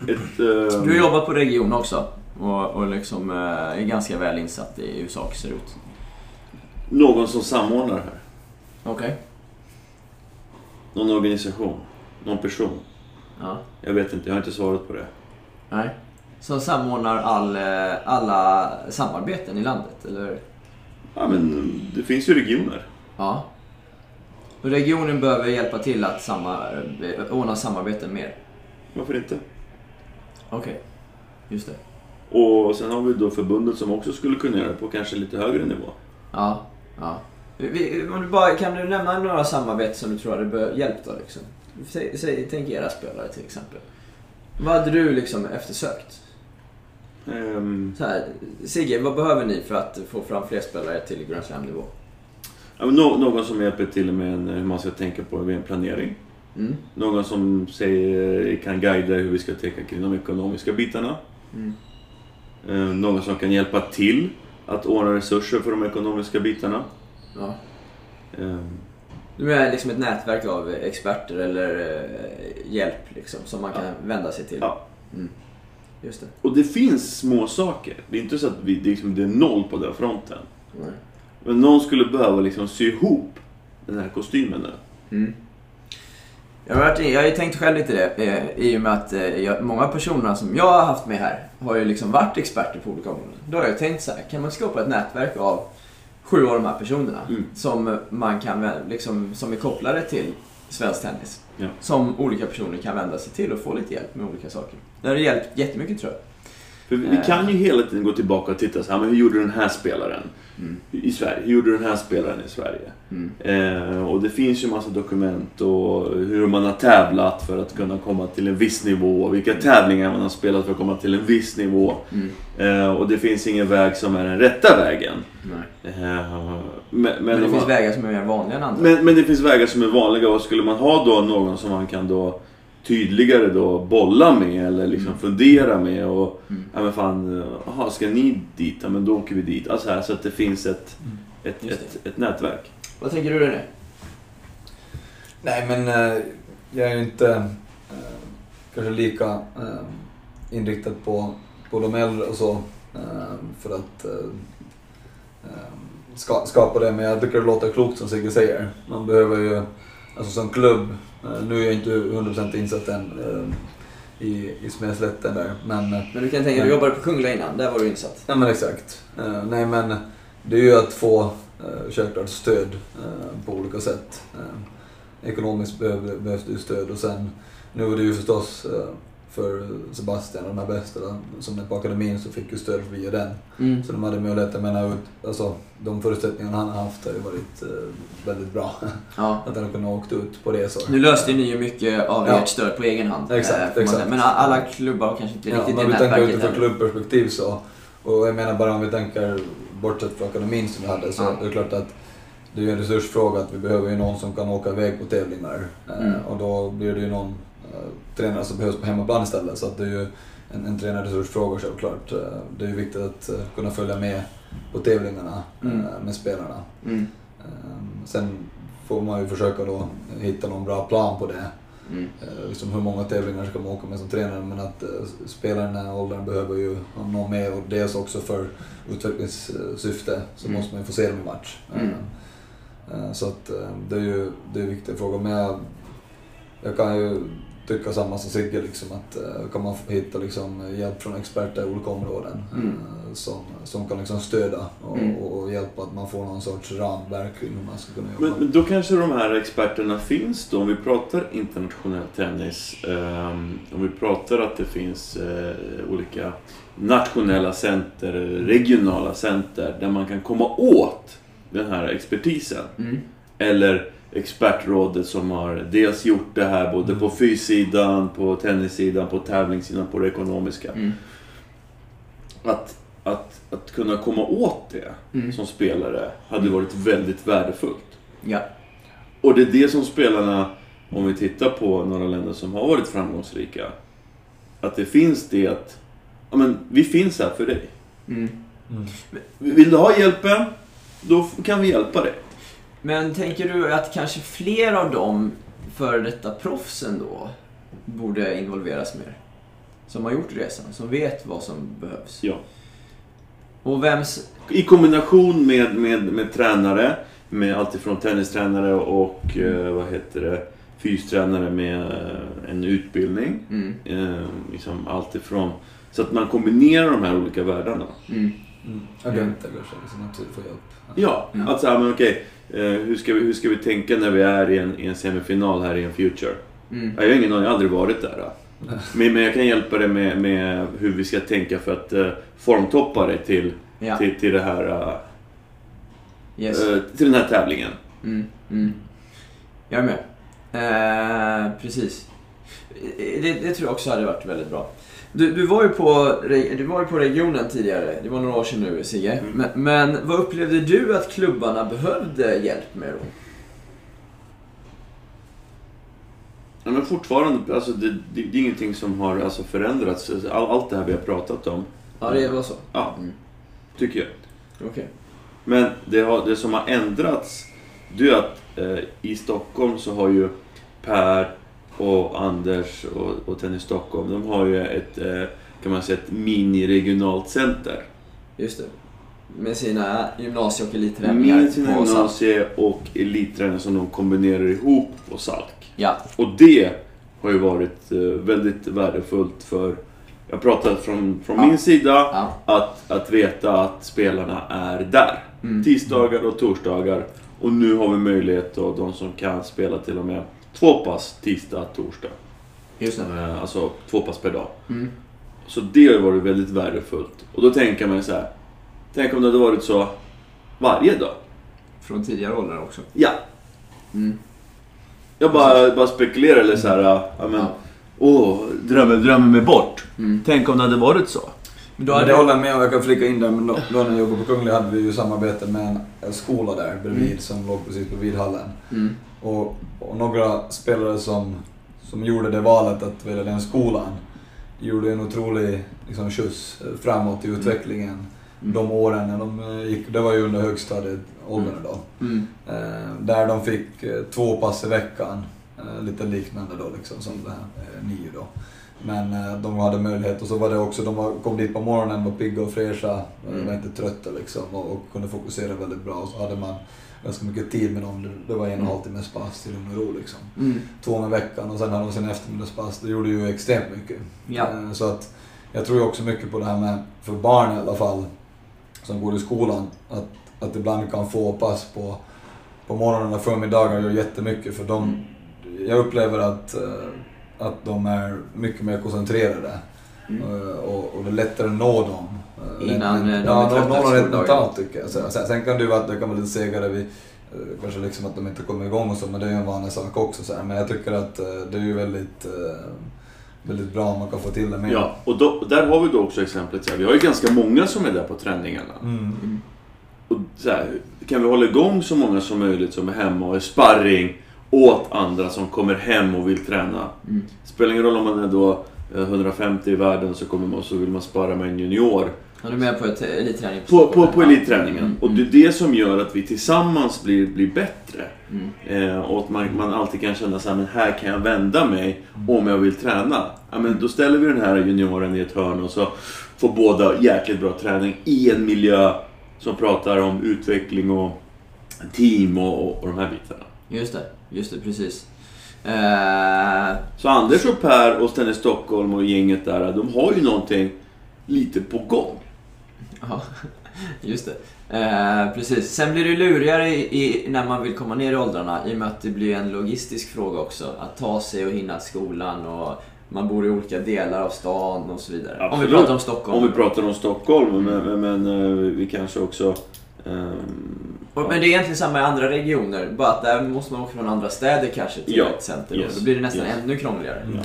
Ett, eh, Du har jobbat på region också och, och liksom eh, är ganska väl insatt i hur saker ser ut. Någon som samordnar här. Okej. Någon organisation. Någon person. Ja. Jag vet inte, jag har inte svarat på det. Nej. Som samordnar all, eh, alla samarbeten i landet, eller? Ja, men det finns ju regioner. Ja. Och regionen behöver hjälpa till att samma, eh, ordna samarbeten mer. Varför inte? Okej. Just det. Och sen har vi då förbundet som också skulle kunna göra det på kanske lite högre nivå. Ja. ja. Vi, om du bara, kan du nämna några samarbeten som du tror hade hjälpt då liksom? Säg, säg, tänk era spelare till exempel. Vad hade du liksom eftersökt? Ehm, Så här, Sigge, vad behöver ni för att få fram fler spelare till Grand Slam-nivå? ja, någon som hjälper till med en, hur man ska tänka på en planering. Mm. Någon som säger, kan guida hur vi ska tänka kring de ekonomiska bitarna. Mm. Eh, Någon som kan hjälpa till att ordna resurser för de ekonomiska bitarna. Ja. Eh, Du är liksom ett nätverk av experter eller eh, hjälp liksom, som man kan vända sig till. Ja. Mm. Just det. Och det finns små saker. Det är inte så att vi, det, är liksom, det är noll på den fronten. Nej. Men någon skulle behöva liksom sy ihop den här kostymen nu. Mm. Jag har, jag har ju tänkt själv lite det eh, i och med att eh, jag, många av personerna som jag har haft med här har ju liksom varit experter på olika områden. Då har jag tänkt så här, kan man skapa ett nätverk av sju av de här personerna Mm. som man kan liksom, som är kopplade till svensk tennis. Ja. Som olika personer kan vända sig till och få lite hjälp med olika saker. Det har hjälpt jättemycket tror jag. För vi, Eh. kan ju hela tiden gå tillbaka och titta så här, men hur gjorde den här spelaren i Sverige? Hur gjorde den här spelaren i Sverige? Eh, och det finns ju massa dokument och hur man har tävlat för att kunna komma till en viss nivå. och Vilka tävlingar man har spelat för att komma till en viss nivå. Eh, och det finns ingen väg som är den rätta vägen. Eh, men, men, Men det finns man- vägar som är mer vanliga än andra. men, men det finns vägar som är vanliga och skulle man ha då någon som man kan då tydligare då bolla med eller liksom fundera med och ja men fan, aha, ska ni dit? Ja men då åker vi dit. Alltså här, så att det finns ett, ett, Just ett, ett nätverk. Vad tänker du René? Nej men eh, jag är ju inte eh, kanske lika eh, inriktad på, på de äldre och så. För att ska, skapa det. Men jag tycker det låter klokt som Sigge säger. Man behöver ju, alltså som klubb, eh, nu är jag inte 100% insatt än eh, i, i Smedslätten där. Men, eh, Men du kan tänka, du jobbade på Kungla innan, där var du insatt. Ja men exakt. Eh, nej men det är ju att få uh, självklart stöd eh, på olika sätt. Eh, ekonomiskt behöv, behövs det ju stöd och sen nu var det ju förstås eh, för Sebastian och de här bästa som är på akademin så fick ju stöd via den. Mm. Så de hade möjlighet, jag menar ut, alltså de förutsättningarna han har haft har ju varit eh, väldigt bra. Ja. att han har kunnat åkt ut på resor. Nu löste ni ju mycket av Ja. ert stöd på egen hand. Exakt, eh, exakt. Men alla klubbar har kanske inte Ja, riktigt men det vi tänker nätverket utifrån klubbperspektiv så, och jag menar bara om vi tänker bortsett från akademin som vi hade, så Ja. det är klart att det är ju en resursfråga att vi behöver ju någon som kan åka iväg på tävlingar. Eh, Mm. Och då blir det ju någon tränare som behövs på hemmaplan istället. Så att det är ju en, en tränarresursfråga självklart. Eh, det är ju viktigt att eh, kunna följa med på tävlingarna Mm. eh, med spelarna. Mm. Eh, Sen får man ju försöka då hitta någon bra plan på det. Mm. Eh, liksom hur många tävlingar ska man åka med som tränare men att eh, den här åldern behöver ju ha någon med och dels också för utvecklingssyfte så Mm. måste man ju få se dem i match. Mm. Eh, Så att eh, det är ju det är en viktig fråga men jag, jag kan ju tycka samma som Sigge liksom att eh, kan man hitta liksom hjälp från experter i olika områden Mm. eh, som, som kan liksom stödja och, Mm. och, och hjälpa att man får någon sorts ramverk kring hur man ska kunna jobba. Men, men då kanske de här experterna finns då, om vi pratar internationell tennis. ehm, om vi pratar att det finns eh, olika nationella center, regionala center där man kan komma åt den här expertisen. Mm. Eller expertrådet som har dels gjort det här både på fyssidan, på tennissidan, på tävlingssidan, på det ekonomiska. Mm. Att, att, att kunna komma åt det Mm. som spelare hade varit väldigt värdefullt. Ja. Och det är det som spelarna, om vi tittar på några länder som har varit framgångsrika, att det finns det att, ja men vi finns här för dig. Mm. Vill du ha hjälpen, då kan vi hjälpa dig. Men tänker du att kanske fler av dem före detta proffsen då borde involveras mer? Som har gjort resan, som vet vad som behövs. Ja. Och vems... I kombination med, med, med tränare, med alltifrån tennistränare och eh, vad heter det, fystränare med eh, en utbildning. Mm. Eh, liksom alltifrån, så att man kombinerar de här olika världarna. Mm. Mm. Agenter kanske, liksom att få hjälp. Ja, Mm. att säga, men okej, hur, ska vi, hur ska vi tänka när vi är i en, i en semifinal här i en Future? Mm. Jag har ingen aning, jag har aldrig varit där. Då. Men, men jag kan hjälpa dig med, med hur vi ska tänka för att eh, formtoppa dig till, Ja. till, till, det här, Yes. eh, till den här tävlingen. Mm. Mm. Jag är med. Eh, precis. Det, det tror jag också hade varit väldigt bra. Du, du, var ju på, du var ju på regionen tidigare, det var några år sedan nu Sigge. Mm. Men, men vad upplevde du att klubbarna behövde hjälp med då? Ja, men fortfarande, alltså, det, det, det är ingenting som har alltså, förändrats. All, allt det här vi har pratat om, Ja, det var så. ja, Mm. tycker jag. Okej. Men det, har, det som har ändrats, det är att eh, i Stockholm så har ju Per och Anders och, och Tennis Stockholm, de har ju ett, eh, kan man säga, ett mini-regionalt center. Just det. Med sina gymnasie och elitträningar Med sina gymnasie och elitträning som de kombinerar ihop på Salk. Ja. Och det har ju varit eh, väldigt värdefullt för, jag pratar från, från Ja. min sida, Ja. att, att veta att spelarna är där. Mm. Tisdagar och torsdagar. Och nu har vi möjlighet då, de som kan spela till och med två pass tisdag, torsdag. Just det. Eh, Alltså två pass per dag. Mm. Så det har ju varit väldigt värdefullt. Och då tänker man ju så här. Tänk om det hade varit så varje dag. Från tidigare åldrar också. Ja. Mm. Jag bara, bara spekulerar eller så här. Ja, men, Ja. Åh, drömmer, drömmer mig bort. Mm. Tänk om det hade varit så. Men då Men hade det håller jag med om, jag kan flika in där, men då, då när jag jobbade på Kungliga hade vi ju samarbete med en, en skola där bredvid Mm. som låg precis bredvid hallen. Mm. Och, och några spelare som, som gjorde det valet att välja den skolan gjorde en otrolig liksom, skjuts framåt i utvecklingen de åren när de eh, gick, det var ju under högstadieåldern då. Mm. Eh, där de fick eh, två pass i veckan. Eh, lite liknande då liksom som det här eh, nio då. Men eh, de hade möjlighet och så var det också, de kom dit på morgonen, var pigga och fräscha, eh, Mm. var inte trötta liksom och, och kunde fokusera väldigt bra. Och så hade man ganska mycket tid med dem. Det, var en och en halv timmes pass i lugn och ro liksom. Mm. Två med veckan och sen hade de sin eftermiddagspass. Det gjorde ju extremt mycket. Ja. Eh, Så att jag tror ju också mycket på det här med, för barn i alla fall, som går i skolan, att, att ibland kan få pass på, på morgonen och förmiddagar gör jättemycket för de, jag upplever att, eh, att de är mycket mer koncentrerade. Mm. Eh, Och, och det är lättare att nå dem. Eh, Innan, eh, de ja, är trötta nå efter dem rent skoldagen. mentalt tycker jag. Sen, sen, sen kan det ju vara att det kan vara lite segare vid eh, Kanske liksom att de inte kommer igång och så, men det är ju en vanlig sak också. Så här. Men jag tycker att det är ju väldigt, väldigt bra om man kan få till det mer. Ja, och då, där har vi då också exemplet. Så här, vi har ju ganska många som är där på träningarna. Mm. Och så här, kan vi hålla igång så många som möjligt som är hemma och är sparring åt andra som kommer hem och vill träna. Mm. Spelar ingen roll om man är då eh, 150 i världen så kommer man så vill man spara med en junior. Han är med på ett elitträning På, på, på elitträningen. Mm. Och det är det som gör att vi tillsammans blir, blir bättre. Mm. Eh, och att man, man alltid kan känna så här, men här kan jag vända mig om jag vill träna. Ja, men då ställer vi den här junioren i ett hörn och så får båda jäkligt bra träning i en miljö som pratar om utveckling och team och, och, och de här bitarna. Just det, just det, precis. Eh, Så Anders och Per och Stenny Stockholm och gänget där, de har ju någonting lite på gång. Ja, just det. Eh, precis. Sen blir det lurigare i, i, när man vill komma ner i åldrarna i och med att det blir en logistisk fråga också. Att ta sig och hinna till skolan och man bor i olika delar av stan och så vidare. Om vi Absolut. pratar om Stockholm. Om vi pratar om Stockholm, men, men, men eh, vi kanske också... ehm, Och- Men det är egentligen samma i andra regioner, bara att där måste man åka från andra städer kanske till Ja, ett center. yes, Då blir det nästan yes. ännu krångligare. Mm. Eh,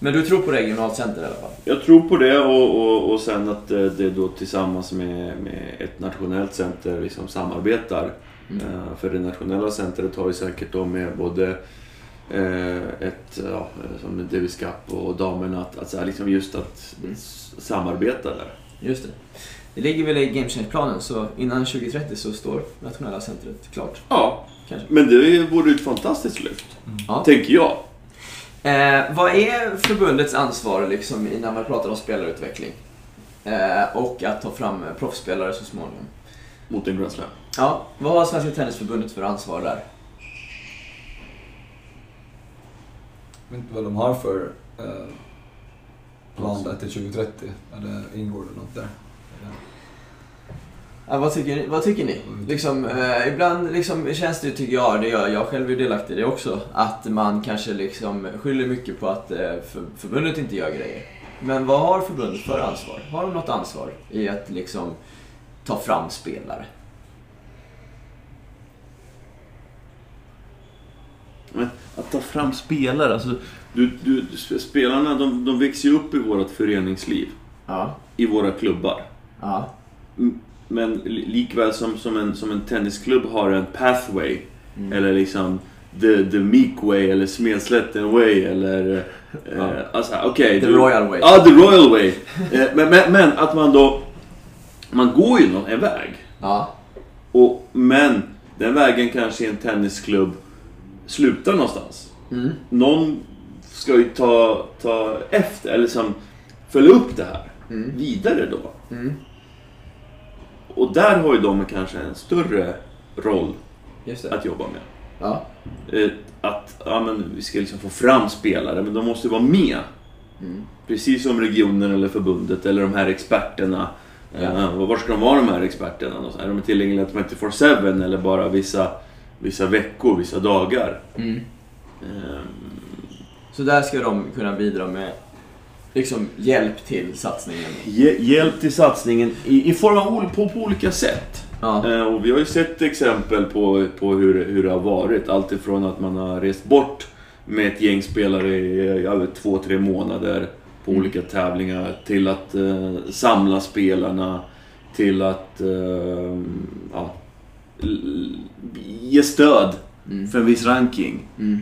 Men du tror på regionalt center i alla fall? Jag tror på det och, och, och sen att eh, det då tillsammans med, med ett nationellt center liksom samarbetar. Mm. Eh, För det nationella centret har ju säkert då med både eh, ett, ja, som Davis Cup och damerna, att, att så här, liksom just att Mm. samarbeta där. Just det. Det ligger väl i Game Change-planen, så innan 2030 så står nationella centret klart. Ja, Kanske. men det vore ett fantastiskt lyft. Ja. Tänker jag. Eh, vad är förbundets ansvar liksom, när man pratar om spelarutveckling? Eh, och att ta fram proffsspelare så småningom. Mot en Grand Slam. Ja, vad har Svenska Tennisförbundet för ansvar där? Jag vet inte vad de har för eh, plan där till 2030. Eller ingår det något där? Ja, vad, tycker ni, vad tycker ni? Liksom, eh, ibland liksom, känns det tycker jag, det gör jag själv är delaktig i det också, att man kanske liksom skyller mycket på att eh, för, förbundet inte gör grejer. Men vad har förbundet för ansvar? Har de något ansvar i att liksom ta fram spelare? Men att ta fram spelare, alltså, du, du, spelarna de, de växer ju upp i vårt föreningsliv. Ja. I våra klubbar. Ja. Men li- likväl som, som, en, som en tennisklubb har en pathway, Mm. eller liksom the, the meek way, eller Smedslätten way, eller... Eh, Ja. alltså, okej. The du- Royal Way. Ja, the royal way. Eh, men, men, men att man då... Man går ju någon en väg. Ja. Och, men den vägen kanske i en tennisklubb slutar någonstans. Mm. Någon ska ju ta, ta efter, eller liksom följa upp det här Mm. vidare då. Och där har ju de kanske en större roll Just det. att jobba med. Ja. Eh, Att ja, men vi ska liksom få fram spelare, men de måste vara med. Mm. Precis som regionen eller förbundet eller de här experterna. Ja. Eh, var ska de vara de här experterna? Är de tillgängliga 24-7 eller bara vissa, vissa veckor, vissa dagar? Mm. Ehm, Så där ska de kunna bidra med liksom hjälp till satsningen? Hj- hjälp till satsningen i, i form av på, på olika sätt. Ja. Eh, och vi har ju sett exempel på, på hur, hur det har varit. Allt ifrån att man har rest bort med ett gäng spelare i vet, två, tre månader på Mm. olika tävlingar till att eh, samla spelarna, till att eh, ja, ge stöd Mm. för en viss ranking. Mm.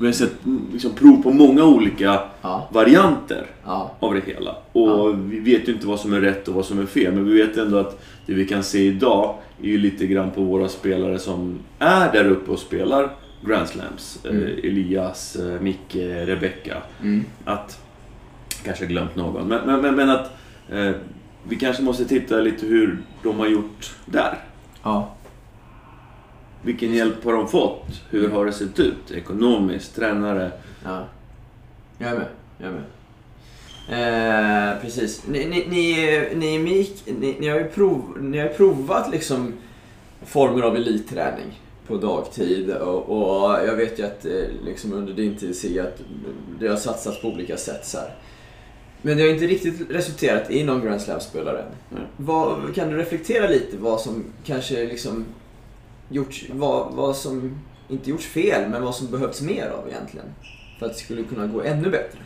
Vi har sett mm, liksom, prov på många olika Ja. varianter Ja. av det hela. Och Ja. vi vet ju inte vad som är rätt och vad som är fel. Men vi vet ändå att det vi kan se idag är ju lite grann på våra spelare som är där uppe och spelar Grand Slams. Mm. Eh, Elias, eh, Micke, Rebecca. Mm. Att, kanske glömt någon. Men, men, men, men att eh, vi kanske måste titta lite hur de har gjort där. Ja. Vilken hjälp har de fått? Hur har det sett ut? Ekonomiskt, tränare. Ja. Jag är med. Jag är med. Eh, precis. Ni, ni, ni, ni, Mik, ni, ni, har ju prov, ni har provat liksom former av elitträning på dagtid och, och jag vet ju att eh, liksom under din tid Sigge att det har satsats på olika sätt så här. Men det har inte riktigt resulterat i någon Grand Slam-spelare. Vad, kan du reflektera lite vad som kanske liksom gjorts, vad, vad som inte gjorts fel men vad som behövs mer av egentligen? För att det skulle kunna gå ännu bättre.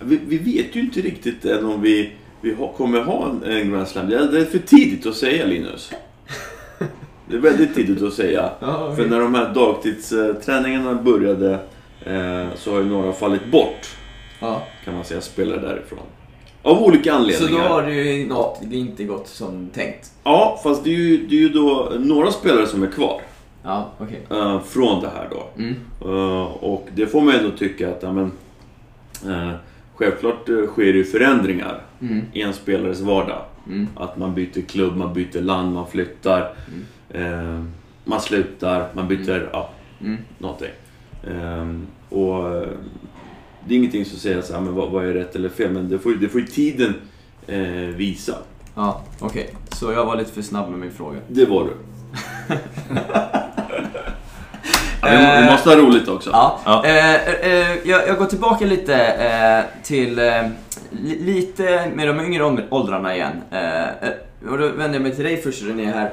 Vi, vi vet ju inte riktigt än om vi, vi har, kommer ha en, en Grand Slam. Det är, för tidigt att säga Linus. Det är väldigt tidigt att säga. Ja, För när de här dagtidsträningarna började eh, så har ju några fallit bort. ja. Kan man säga, spelare därifrån. Av olika Så anledningar. då har det ju något, det inte gått som tänkt. Ja, fast det är, ju, det är ju då några spelare som är kvar. Ja, okej. eh, från det här då. Mm. Eh, och det får man ändå tycka att, ja, men, eh, självklart sker det ju förändringar Mm. i en spelares vardag. Mm. Att man byter klubb, man byter land, man flyttar. Eh, man slutar, man byter, ja, Mm. någonting. Och det är ingenting som säger så här, men vad, vad är rätt eller fel, men det får, ju- det får ju tiden eh, visa. Ja, okej. Så jag var lite för snabb med min fråga. Det var du. ja, vi, vi måste ha roligt också. Ja. Ja. Eh, eh, jag, jag går tillbaka lite eh, till eh, li, lite med de yngre åld- åldrarna igen. Eh, eh, och då vänder jag mig till dig först René här.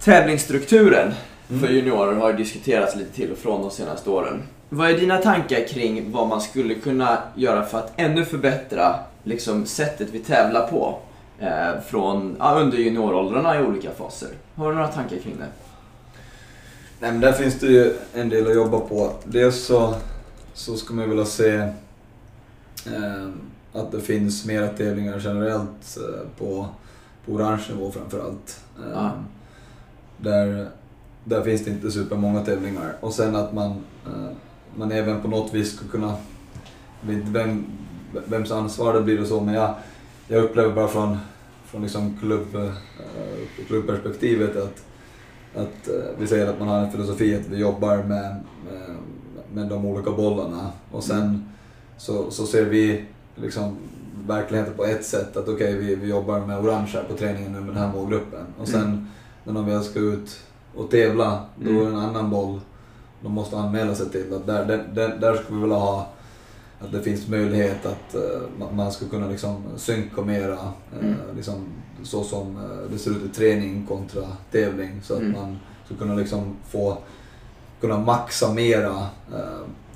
Tävlingsstrukturen för juniorer har ju diskuterats lite till och från de senaste åren. Vad är dina tankar kring vad man skulle kunna göra för att ännu förbättra liksom, sättet vi tävlar på? Eh, från, ja, under junioråldrarna i olika faser. Har du några tankar kring det? Nej, men där finns det ju en del att jobba på. Dels så, så ska man vilja se eh, att det finns mera tävlingar generellt eh, på, på orange nivå framförallt. Eh, Ja. där, där finns det inte supermånga tävlingar. Och sen att man, eh, man även på något vis ska kunna, jag vet inte vem, vems ansvar det blir och så, men jag, jag upplever bara från, från liksom klubb, eh, klubbperspektivet att att eh, vi säger att man har en filosofi att vi jobbar med, med, med de olika bollarna. Och sen så, så ser vi liksom verkligheten på ett sätt att okej vi, vi jobbar med orange här på träningen nu med den här målgruppen. Och sen när de väl ska ut och tävla då är det en annan boll de måste anmäla sig till. Att där, där, där, där skulle vi vilja ha att det finns möjlighet att ma- man ska kunna liksom synka mera eh, Mm. liksom, så som eh, det ser ut i träning kontra tävling så att Mm. man ska kunna liksom få kunna maxa mera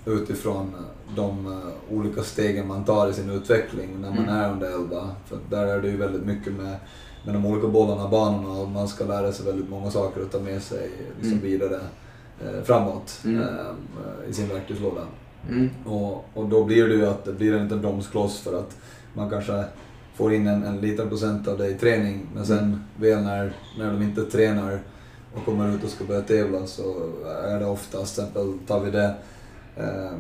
utifrån de olika stegen man tar i sin utveckling när man Mm. är under 11. För där är det ju väldigt mycket med, med de olika bollarna banorna och man ska lära sig väldigt många saker och ta med sig liksom Mm. vidare framåt Mm. eh, i sin verktygslåda. Mm. Och, och då blir det ju att det blir en liten bromskloss för att man kanske får in en, en liten procent av det i träning men sen väl när, när de inte tränar och kommer ut och ska börja tävla så är det oftast, till exempel tar vi det, eh,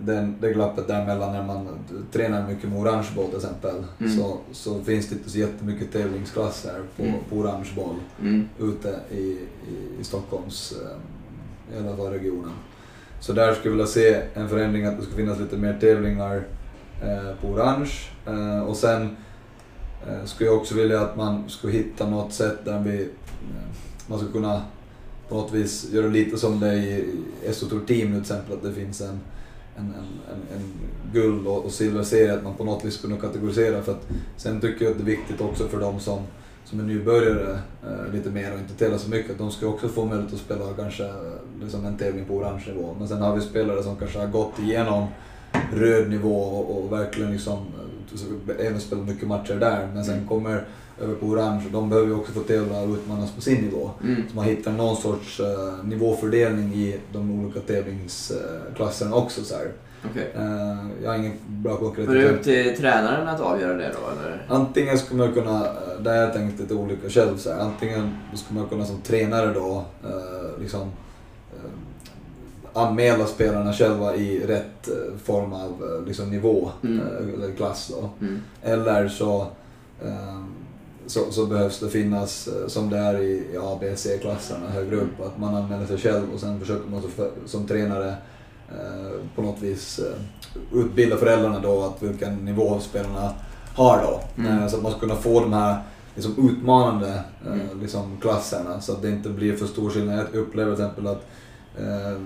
den, det glappet däremellan när man tränar mycket med orange boll till exempel Mm. så, så finns det inte så jättemycket tävlingsklasser på, Mm. på orange boll Mm. ute i, i, i Stockholms, eh, i alla fall regionen. Så där skulle jag vilja se en förändring att det ska finnas lite mer tävlingar eh, på orange. Eh, och sen eh, skulle jag också vilja att man skulle hitta något sätt där vi, eh, man ska kunna på något vis göra lite som det är i Estotor Tour Team nu till exempel, att det finns en, en, en, en, en guld och, och silverserie, att man på något vis kunde kategorisera. För att, sen tycker jag att det är viktigt också för de som, som är nybörjare eh, lite mer och inte tävlar så mycket, att de ska också få möjlighet att spela kanske eh, liksom en tävling på orange nivå. Men sen har vi spelare som kanske har gått igenom röd nivå och, och verkligen liksom eh, även spelat mycket matcher där, men sen kommer över på orange och de behöver ju också få tävla och utmanas på sin nivå. Mm. Så man hittar någon sorts eh, nivåfördelning i de olika tävlingsklasserna också. Så. Okej. Eh, jag har ingen bra Men det är konkretitet. upp till tränaren att avgöra det då, eller? Antingen skulle man kunna, där jag tänkt lite olika själv, så här, antingen skulle man kunna som tränare då liksom anmäla spelarna själva i rätt eh, form av eh, liksom, nivå, Mm. eh, eller klass. Mm. Eller så, eh, så, så behövs det finnas, som det är i, i A, B, C-klasserna högre upp, att man anmäler sig själv och sen försöker man som tränare på något vis utbilda föräldrarna då att vilken nivå spelarna har då. Mm. Så att man ska kunna få de här liksom, utmanande Mm. liksom, klasserna så att det inte blir för stor skillnad. Jag upplever till exempel att eh,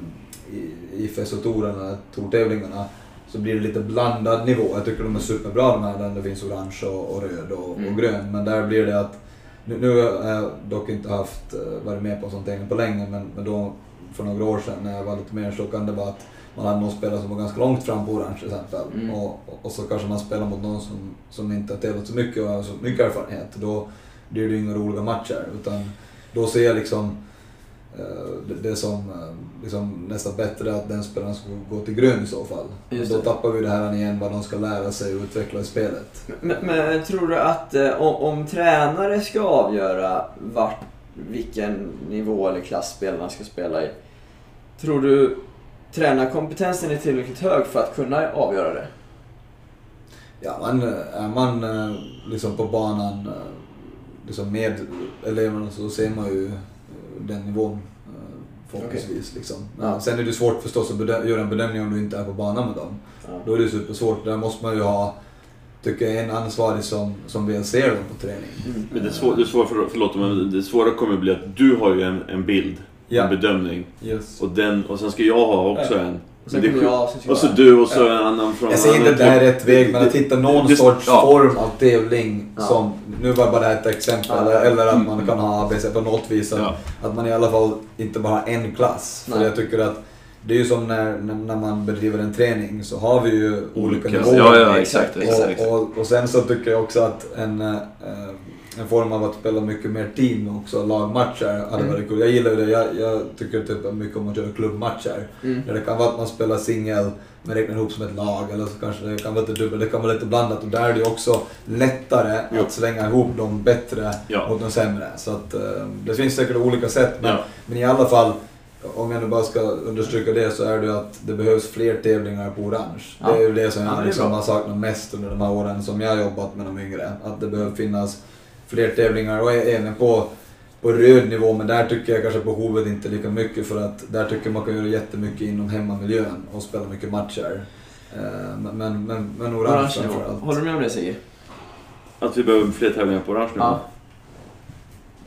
i, i FSO-torerna, tortävlingarna, så blir det lite blandad nivå. Jag tycker de är superbra de här där det finns orange och, och röd och, Mm. och grön. Men där blir det att, nu, nu har jag dock inte haft, eh, varit med på en sån tävling på länge, men, men då för några år sedan när jag var lite mer så kan det vara att man hade någon spelare som var ganska långt fram på orange till exempel. Mm. Och, och, och så kanske man spelar mot någon som, som inte har tävlat så mycket och har så mycket erfarenhet. Då blir det ju inga roliga matcher. Utan då ser jag liksom det, det som eh, liksom nästan bättre att den spelaren ska gå till grön i så fall. Då tappar vi det här igen vad de ska lära sig och utveckla i spelet. Men, men tror du att eh, om, om tränare ska avgöra vart, vilken nivå eller klass spelarna ska spela i. Tror du tränarkompetensen är tillräckligt hög för att kunna avgöra det? Ja, man, är man eh, liksom på banan eh, liksom med eleverna så ser man ju eh, den nivån förhoppningsvis. Liksom. Men Ja. Sen är det svårt förstås att bedö- göra en bedömning om du inte är på banan med dem. Då är det supersvårt. Där måste man ju ha, tycker jag, en ansvarig som, som väl ser dem på träning. Mm. Men det, svår, det, svåra, för, förlåt, men det svåra kommer bli att du har ju en, en bild, Ja. en bedömning. Yes. Och, den, och sen ska jag ha också Ja. en. Och sen kommer jag, ska Och så du och så en annan från Jag säger inte att det här är rätt väg, men att hitta någon Det- sorts ja. form av tävling Ja. som, nu var bara ett exempel, Ja. eller att Mm. man kan ha ABC på något vis. Att, Ja. att man i alla fall inte bara har en klass. För jag tycker att det är ju som när, när, man bedriver en träning så har vi ju olika, Olika- nivåer. ja, ja, exakt, exakt. Och, och, och sen så tycker jag också att en, eh, en form av att spela mycket mer team också, lagmatcher, hade Mm. varit kul. Jag gillar ju det. Jag, jag tycker typ mycket om att köra klubbmatcher. Mm. Där det kan vara att man spelar singel, men räknar ihop som ett lag, eller så kanske det kan vara lite dubbel, det kan vara lite blandat. Och där är det ju också lättare Jo. att slänga ihop de bättre Ja. mot de sämre. Så att eh, det finns säkert olika sätt, men, Ja. men i alla fall, om jag nu bara ska understryka det, så är det ju att det behövs fler tävlingar på orange. Ja. Det är ju det som Ja, det jag liksom har saknat mest under de här åren som jag har jobbat med de yngre. Att det behöver finnas fler tävlingar och även på på röd nivå, men där tycker jag kanske behovet inte lika mycket för att där tycker man kan göra jättemycket inom hemmamiljön och spela mycket matcher. Eh, Men, men, men, men orange Orange nivå. framförallt. Håller du med om det Sigge? Att vi behöver fler tävlingar på orange nu? Ja.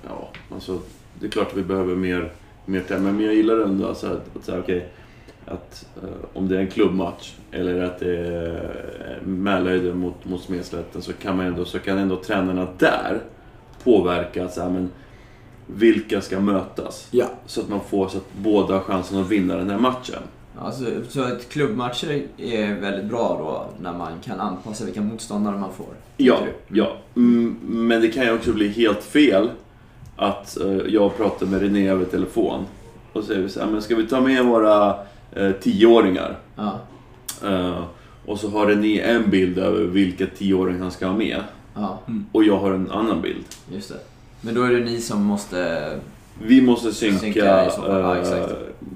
Ja, alltså det är klart att vi behöver mer, mer tävlingar. Men jag gillar ändå alltså att, att säga okej, att eh, om det är en klubbmatch eller att det är Mälarhöjden mot, mot Smedslätten så kan man ändå, så kan ändå tränarna där påverka att så här, men vilka ska mötas. Ja. Så att man får så att båda har chansen att vinna den här matchen. Alltså, så ett klubbmatcher är väldigt bra då när man kan anpassa vilka motståndare man får. Ja, du? ja. Mm, men det kan ju också bli helt fel att eh, jag pratar med René över telefon och säger så här, men ska vi ta med våra eh, tioåringar? Ja. Eh, och så har René en bild över vilka tioåringar han ska ha med ja, och jag har en annan bild. just det. Men då är det ni som måste... Vi måste synka, Synka ja, eh, exakt.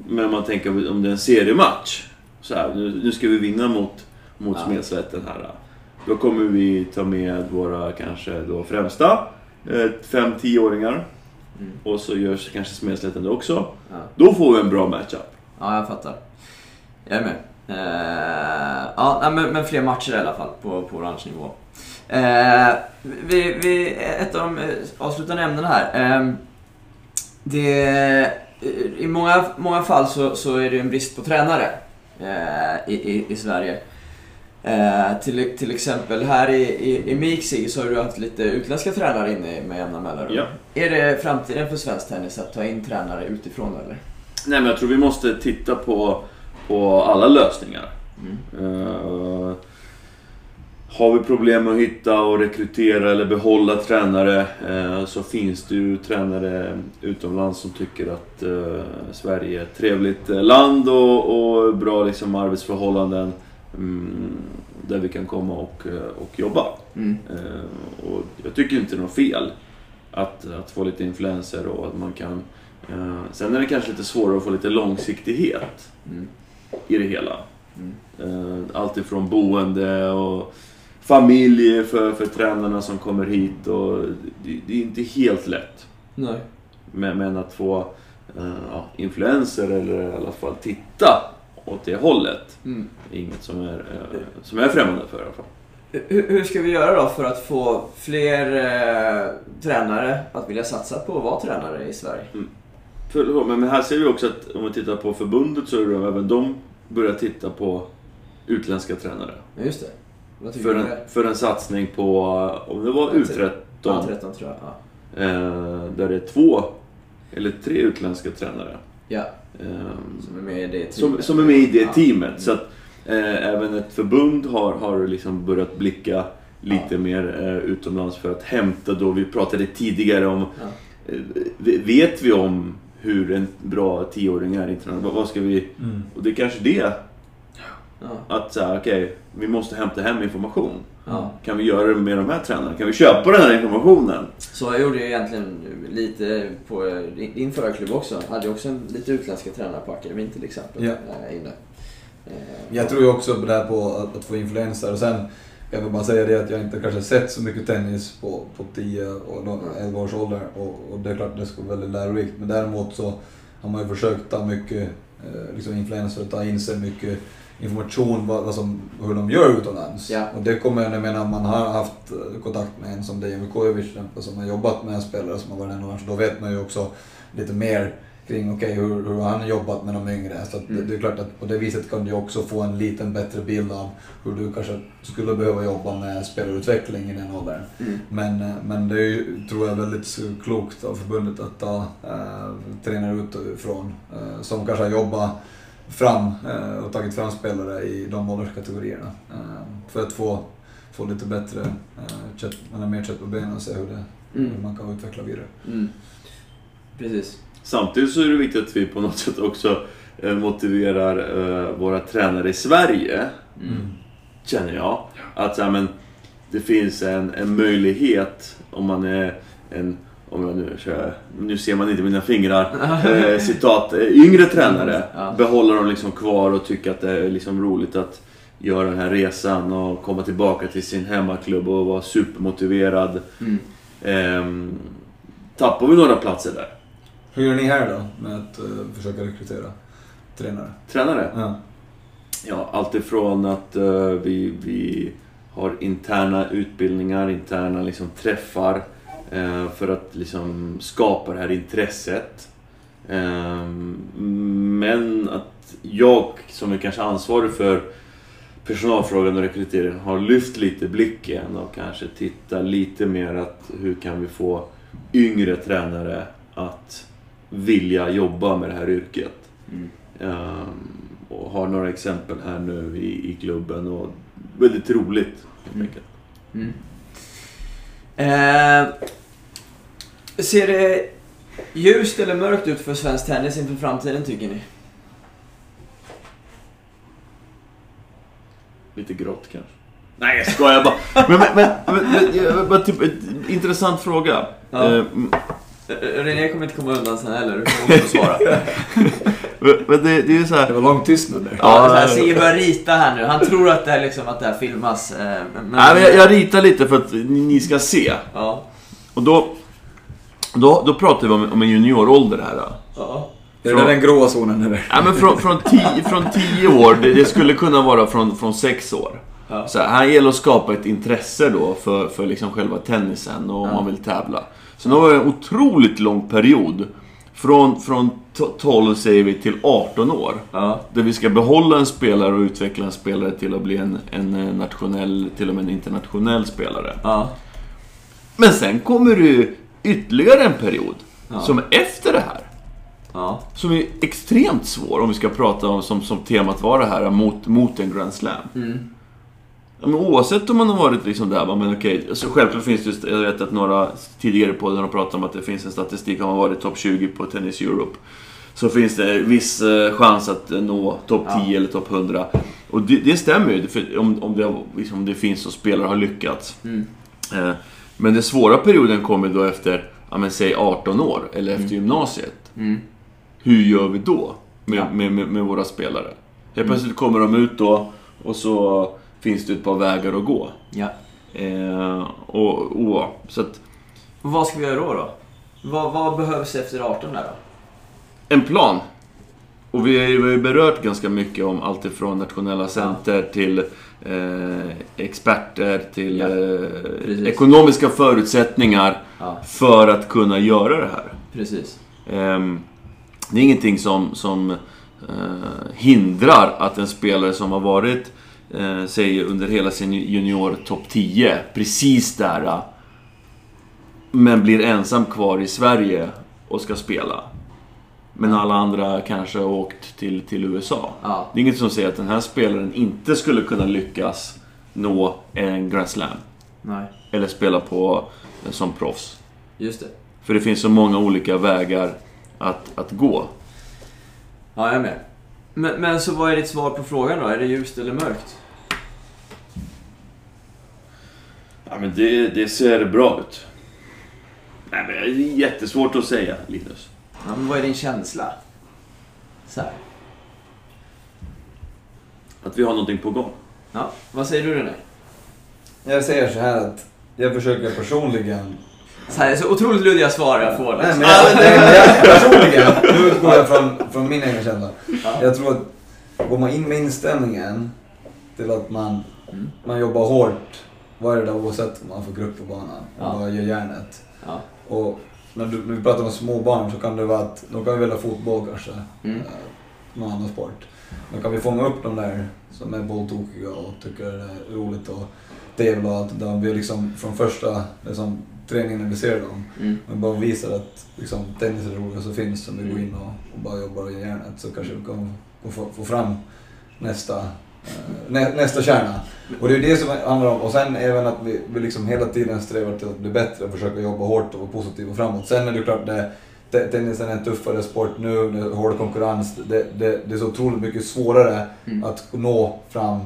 men man tänker om det är en seriematch, så här, nu, nu ska vi vinna mot, mot Ja. Smedslätten här. Då kommer vi ta med våra kanske då främsta, eh, fem tioåringar Mm. och så görs kanske Smedslätten det också. Ja. Då får vi en bra matchup. Ja, jag fattar. Jag är med. Eh, ja, men, men fler matcher i alla fall på, på orange nivå. Eh, vi, vi, ett av de eh, avslutande ämnena här. Eh, det, I många, många fall så, så är det en brist på tränare. i, i, i Sverige. Till, till exempel här i, i, i Mixig så har du haft lite utländska tränare inne med jämna mellanrum. Ja. Är det framtiden för svensk tennis att ta in tränare utifrån eller? Nej men jag tror vi måste titta på, på alla lösningar. Mm. Eh, har vi problem med att hitta och rekrytera eller behålla tränare eh, så finns det ju tränare utomlands som tycker att eh, Sverige är ett trevligt land och, och bra liksom, arbetsförhållanden. Mm, där vi kan komma och, och jobba. Mm. Och jag tycker inte det är något fel att, att få lite influenser och att man kan... Eh, sen är det kanske lite svårare att få lite långsiktighet Mm. i det hela. Mm. Eh, allt ifrån boende och familj för, för tränarna som kommer hit. Och det, det är inte helt lätt. Nej. Men, men att få eh, ja, influenser eller i alla fall titta åt det hållet Mm. är inget som är, eh, som jag är främmande för i alla fall. Hur, hur ska vi göra då för att få fler eh, tränare att vilja satsa på att vara tränare i Sverige? Förlåt, men här ser vi också att om vi tittar på förbundet så är det även de börjar titta på utländska tränare. Ja, just det. För en, för en satsning på, om det var U13, Ja, 13 tror jag. Ja. eh, där det är två eller tre utländska tränare. ja. ehm, Som är med i det som, teamet. som är med i det Ja. teamet. Så att eh, även ett förbund har, har liksom börjat blicka lite Ja. mer eh, utomlands för att hämta då, vi pratade tidigare om, Ja. eh, vet vi om hur en bra tioåring är internationellt? Vad- Vad ska vi... Mm. Och det är kanske det, Ja. att säga okej, vi måste hämta hem information. Ja. Kan vi göra det med de här tränarna? Kan vi köpa den här informationen? Så jag gjorde ju egentligen lite på din förra klubb också. Hade ju också en, lite utländska tränare på akademin till exempel. Ja. Inne. Eh, Jag tror ju också på det här på att, att få influenser och sen jag bara säga det att jag inte kanske sett så mycket tennis på, på 10 och nå- 11 års ålder och, och det är klart det skulle vara väldigt lärorikt men däremot så har man ju försökt ta mycket eh, liksom influenser och ta in sig mycket information vad, vad som, hur de gör utomlands. Ja. Och det kommer, jag menar, man har haft eh, kontakt med en som Dejan Vukovic som har jobbat med en spelare som har varit några år, så då vet man ju också lite mer kring okej hur, hur han har jobbat med de yngre. Så att det, Mm. det är klart att på det viset kan du också få en liten bättre bild av hur du kanske skulle behöva jobba med spelarutveckling i den åldern. Mm. Men, eh, men det är ju, tror jag, väldigt klokt av förbundet att ta eh, tränare utifrån eh, som kanske har jobbat fram eh, och tagit fram spelare i de ålderskategorierna. Eh, för att få, få lite bättre, eh, kött, eller mer kött på benen och se hur, det, hur Mm. man kan utveckla vidare. Mm. Precis. Samtidigt så är det viktigt att vi på något sätt också eh, motiverar eh, våra tränare i Sverige, Mm. känner jag. Att så men, det finns en, en möjlighet om man är en, om jag nu kör, nu ser man inte mina fingrar, eh, citat, eh, yngre tränare. Ja. Behålla dem liksom kvar och tycka att det är liksom roligt att göra den här resan och komma tillbaka till sin hemmaklubb och vara supermotiverad. Mm. Ehm, tappar vi några platser där? Hur gör ni här då med att eh, försöka rekrytera tränare? Tränare? Ja. Ja, alltifrån att eh, vi, vi har interna utbildningar, interna liksom, träffar eh, för att liksom, skapa det här intresset. Ehm, men att jag som är kanske ansvarig för personalfrågan och rekryteringen har lyft lite blicken och kanske tittar lite mer att hur kan vi få yngre tränare att vilja jobba med det här yrket. Mm. Ehm, och har några exempel här nu i, i klubben och väldigt roligt helt Mm. enkelt. Mm. Eh, ser det ljust eller mörkt ut för svensk tennis inför framtiden tycker ni? Lite grått kanske. Nej jag skojar bara. Men, men, men, men, men jag- bara typ, ett, intressant fråga. Ja. Eh, René kommer inte komma undan sen heller, du kommer också svara. men det, det är ju så Det här. var lång tystnad där. Ja, så här, Sigge börjar rita här nu. Han tror att det, är liksom, att det här filmas. eh, Men, Nej, men jag, jag ritar lite för att ni, ska se. Ja. Och då, då, då pratar vi om, om en juniorålder här. Då. ja. Är det där den gråa zonen eller? Ja, men från, från, tio, från tio år, det, det skulle kunna vara från, från sex år. Ja. Så här, här gäller att skapa ett intresse då för, för liksom själva tennisen och om Ja. man vill tävla. Sen har vi en otroligt lång period från, från to- 12 säger vi till 18 år. Ja. Där vi ska behålla en spelare och utveckla en spelare till att bli en, en eh, nationell, till och med en internationell spelare. Ja. Men sen kommer det ytterligare en period Ja. som är efter det här. Ja. Som är extremt svår om vi ska prata om, som, som temat var det här, mot, mot en Grand Slam. Mm. Ja, men oavsett om man har varit liksom där, men okej, alltså självklart finns det, just- jag vet att några tidigare den har pratat om att det finns en statistik, har man varit topp 20 på Tennis Europe, så finns det viss eh, chans att eh, nå topp 10 Ja. eller topp 100. Och det, det stämmer ju, för om, om, det, liksom, om det finns och spelare har lyckats. Mm. Eh, men den svåra perioden kommer då efter, ja men säg 18 år, eller efter gymnasiet. Mm. Hur gör vi då med, Ja. med, med, med våra spelare? Helt plötsligt kommer de ut då och så finns det ett par vägar att gå. Ja. Eh, och, och, så att Och vad ska vi göra då? då? Vad, vad behövs efter 18 där då? en plan. Och vi har ju berört ganska mycket om allt ifrån nationella center till eh, experter till Ja, eh, ekonomiska förutsättningar Ja, för att kunna göra det här. precis. Ehm, det är ingenting som, som eh, hindrar att en spelare som har varit, eh, säg under hela sin junior topp 10, precis där, eh, men blir ensam kvar i Sverige och ska spela. Men alla andra kanske har åkt till, till USA. Ja. Det är inget som säger att den här spelaren inte skulle kunna lyckas nå en Grand Slam. Nej, Eller spela på, som proffs. just det. För det finns så många olika vägar att, att gå. Ja, jag är med. Men, men så vad är ditt svar på frågan då? Är det ljust eller mörkt? Ja, men det, det ser bra ut. Nej, men det är jättesvårt att säga, Linus. Ja, men vad är din känsla? Så här. Att vi har någonting på gång. Ja, vad säger du René? Jag säger så här att jag försöker personligen... Så här, så otroligt luddiga svar jag får. Nej, men jag, nej, jag, personligen, nu utgår jag från, från min egen känsla. Ja. Jag tror att går man in med inställningen till att man, Mm. man jobbar hårt varje dag oavsett om man får grupp på banan och Ja. bara gör järnet. Ja. Och när, du, när vi pratar om små barn så kan det vara att de kan välja fotboll kanske, Mm. eh, någon annan sport. Då kan vi fånga upp de där som är bolltokiga och tycker det är roligt att tävla och allt det. Vi liksom från första liksom, träningen när vi ser dem, Mm. men bara visar att liksom, tennis är det roligaste som finns som vi går in och, och bara jobbar och gör järnet så kanske vi att få, få fram nästa, nä, nästa kärna. Och det är det som handlar om. Och sen även att vi, vi liksom hela tiden strävar till att bli bättre och försöka jobba hårt och vara positiva framåt. Sen är det klart det te- Tennisen är en tuffare sport nu, det är hård konkurrens. Det, det, det är så otroligt mycket svårare Mm. att nå fram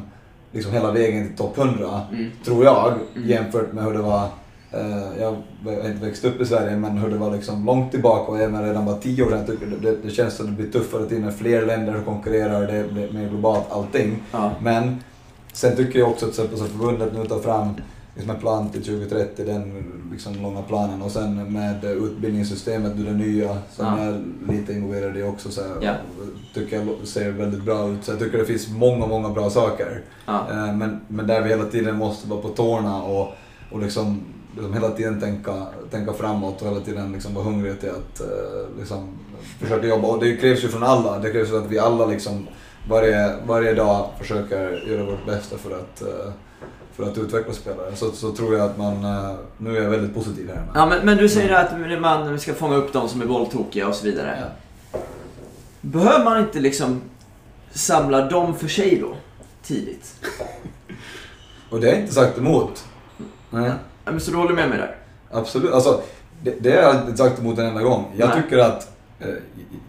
liksom hela vägen till topp 100, Mm. tror jag, Mm. jämfört med hur det var jag har inte växt upp i Sverige men hur det var liksom långt tillbaka och även redan bara tio år sedan. Det, det, känns som att det blir tuffare till när fler länder konkurrerar, det blir mer globalt allting. Ja. Men sen tycker jag också att så förbundet nu tar fram liksom en plan till 2030, den liksom långa planen. Och sen med utbildningssystemet, det nya som Ja. jag är lite involverad i också, så här, Ja. tycker jag ser väldigt bra ut. Så jag tycker det finns många, många bra saker. Eh, Men, men där vi hela tiden måste vara på tårna och, och liksom, liksom hela tiden tänka, tänka framåt och hela tiden liksom vara hungriga till att eh, liksom, försöka jobba. Och det krävs ju från alla. Det krävs ju att vi alla liksom varje, varje dag försöker göra vårt bästa för att, eh, för att utveckla spelare. Så, så tror jag att man, eh, nu är jag väldigt positiv här. Ja, men, men du säger att man ska fånga upp de som är bolltokiga och så vidare. Ja. Behöver man inte liksom samla dem för sig då? Tidigt? Och det jag inte sagt emot. Nej. Men så du håller med mig där? Absolut. Alltså, det, det har jag inte sagt emot en enda gång. Jag Nej. tycker att eh,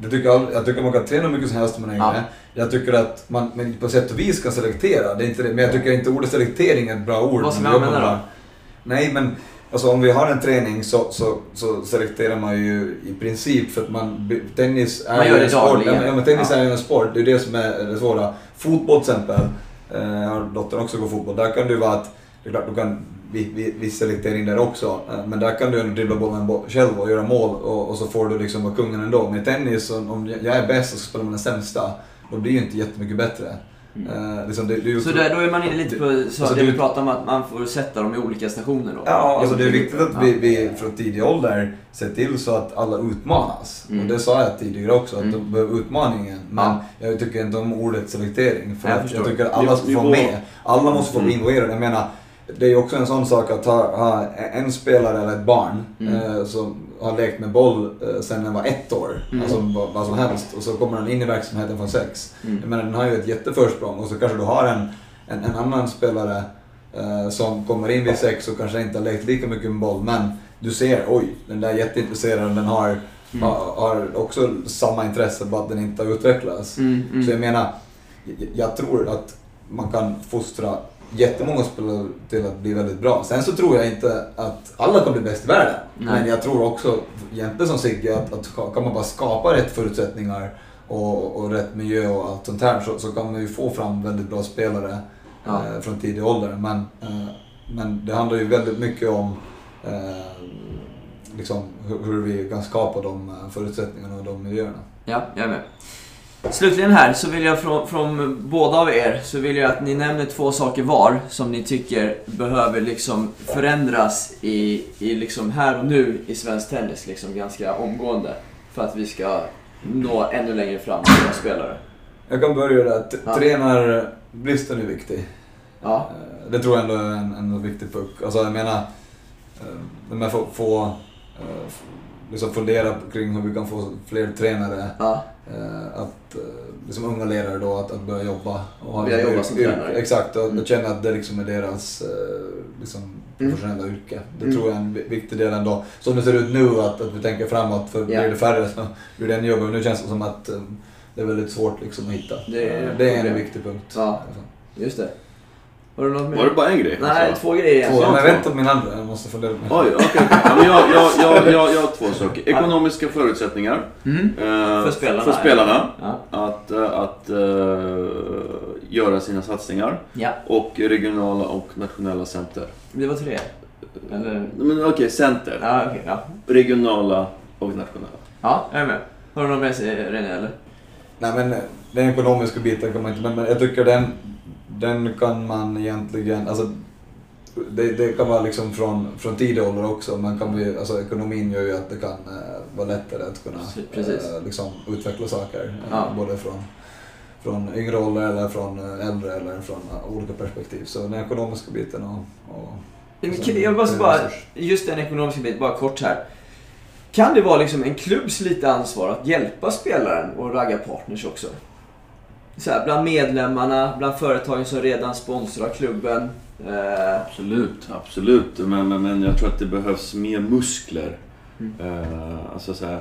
jag tycker, jag tycker man kan träna hur mycket som helst när man yngre. Ja. Jag tycker att man men på sätt och vis kan selektera. Det är inte det. Men jag tycker inte ordet selektering är ett bra ord. Vad ska vi jobbar använda då? Nej, men alltså, om vi har en träning så, så, så selekterar man ju i princip för att man... Tennis är Man ju en sport. Ja, men- tennis Ja. är ju en sport. Det är det som är det svåra. Fotboll till exempel. Eh, Jag har dottern också går fotboll. Där kan det ju vara att det är klart du kan vi- vi- viss selektering där också. Eh, Men där kan du ändå dribbla bollen bo- själv och göra mål och, och så får du liksom vara kungen ändå. Men i tennis, om jag är bäst och så spelar man den sämsta, då blir ju inte jättemycket bättre. Eh, liksom det, det Så där, då är man inne lite på så Alltså, det vi pratar om att man får sätta dem i olika stationer då? Ja, alltså det är viktigt att vi, vi från tidig ålder ser till så att alla utmanas. Mm. Och det sa jag tidigare också, att Mm. de behöver utmaningen. Men Ja. jag tycker inte om ordet selektering. För Jag jag tycker att alla ska få vara med. Alla måste få bli Mm. involverade. Jag menar, det är ju också en sån sak att ha, ha en spelare eller ett barn Mm. eh, som har lekt med boll eh, sen den var ett år. Mm. Alltså vad, vad som helst. Och så kommer den in i verksamheten från sex. Mm. Jag menar, den har ju ett jätteförsprång. Och så kanske du har en, en, en annan spelare eh, som kommer in vid sex och kanske inte har lekt lika mycket med boll. Men du ser, oj, den där är jätteintresserad. Den har, Mm. har, har också samma intresse, bara att den inte har utvecklats. Mm, mm. Så jag menar, jag, jag tror att man kan fostra jättemånga spelare till att bli väldigt bra. Sen så tror jag inte att alla kan bli bäst i världen. Nej. Men jag tror också, egentligen som Sigge, att, att kan man bara skapa rätt förutsättningar och, och rätt miljö och allt sånt här så, så kan man ju få fram väldigt bra spelare Ja. eh, från tidig ålder. Men, eh, men det handlar ju väldigt mycket om eh, liksom, hur, hur vi kan skapa de eh, förutsättningarna och de miljöerna. Ja, jag är med. Slutligen här så vill jag från, från båda av er så vill jag att ni nämner två saker var som ni tycker behöver liksom förändras i, i liksom här och nu i svensk tennis liksom ganska omgående för att vi ska nå ännu längre fram med våra spelare. Jag kan börja där. Ja. Tränarbristen är viktig. Ja, Det tror jag ändå är en, en viktig puck. Alltså jag menar, eh, de här få, få eh, liksom fundera kring hur vi kan få fler tränare. ja, Att, eh, liksom unga ledare då, att, att börja jobba. Och ha Börja jobba som tränare. Exakt, och Mm. känna att det liksom är deras eh, liksom, Mm. professionella yrke. Det Mm. tror jag är en vi- viktig del ändå. Som det ser ut nu, att, att vi tänker framåt. För Ja. blir det färre så blir det en jobb. Nu känns det som att eh, det är väldigt svårt liksom att hitta. Det är Eh, det är en viktig punkt. Ja. just det. Har du något mer? Var det bara en grej? Nej, Alltså? två grejer Två, men inte om min andra, jag måste fundera på Oj, okej. okej. Ja, men jag, jag, jag, jag, jag har två saker. Ekonomiska förutsättningar. Mm. eh, För spelarna. För spelarna. Ja. Att, eh, att eh, göra sina satsningar. ja, Och regionala och nationella center. det var tre. Eller? Men okej, center. Ja, okej. ja. Regionala och nationella. ja, jag är med. Har du något med sig René eller? Nej men den ekonomiska biten kan man inte, men- men jag tycker den, den kan man egentligen, alltså det, det kan vara liksom från, från tidig ålder också, men kan vi, alltså ekonomin gör ju att det kan eh, vara lättare att kunna eh, liksom utveckla saker. eh, Ja. Både från, från yngre ålder eller från eh, äldre eller från eh, olika perspektiv. Så den ekonomiska biten och... och sen Jag måste bara, just den ekonomiska biten, bara kort här. Kan det vara liksom en klubbs lite ansvar att hjälpa spelaren och ragga partners också? Så här, bland medlemmarna, bland företagen som redan sponsrar klubben. Eh, Absolut, absolut. Men, men, men jag tror att det behövs mer muskler. Mm. Eh, alltså så här,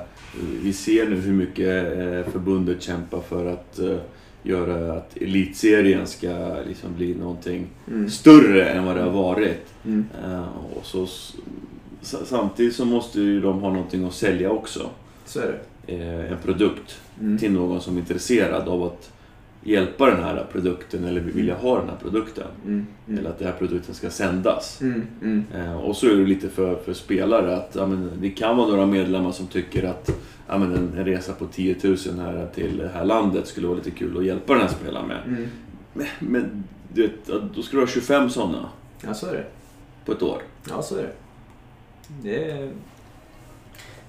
vi ser nu hur mycket eh, förbundet kämpar för att eh, göra att elitserien ska liksom bli någonting mm, större än vad det har varit. mm, Eh, och så, samtidigt så måste ju de ha någonting att sälja också. så är det. En produkt Mm. till någon som är intresserad av att hjälpa den här produkten eller vilja ha den här produkten. Mm, mm, Eller att den här produkten ska sändas. mm, mm, Eh, och så är det lite för, för spelare att ja, men, det kan vara några medlemmar som tycker att ja, men en, en resa på 10 000 här till det här landet skulle vara lite kul att hjälpa den här spelaren med. mm. Men, men du vet, då ska du ha 25 sådana Ja, så är det. på ett år. Ja, så är det. Det är,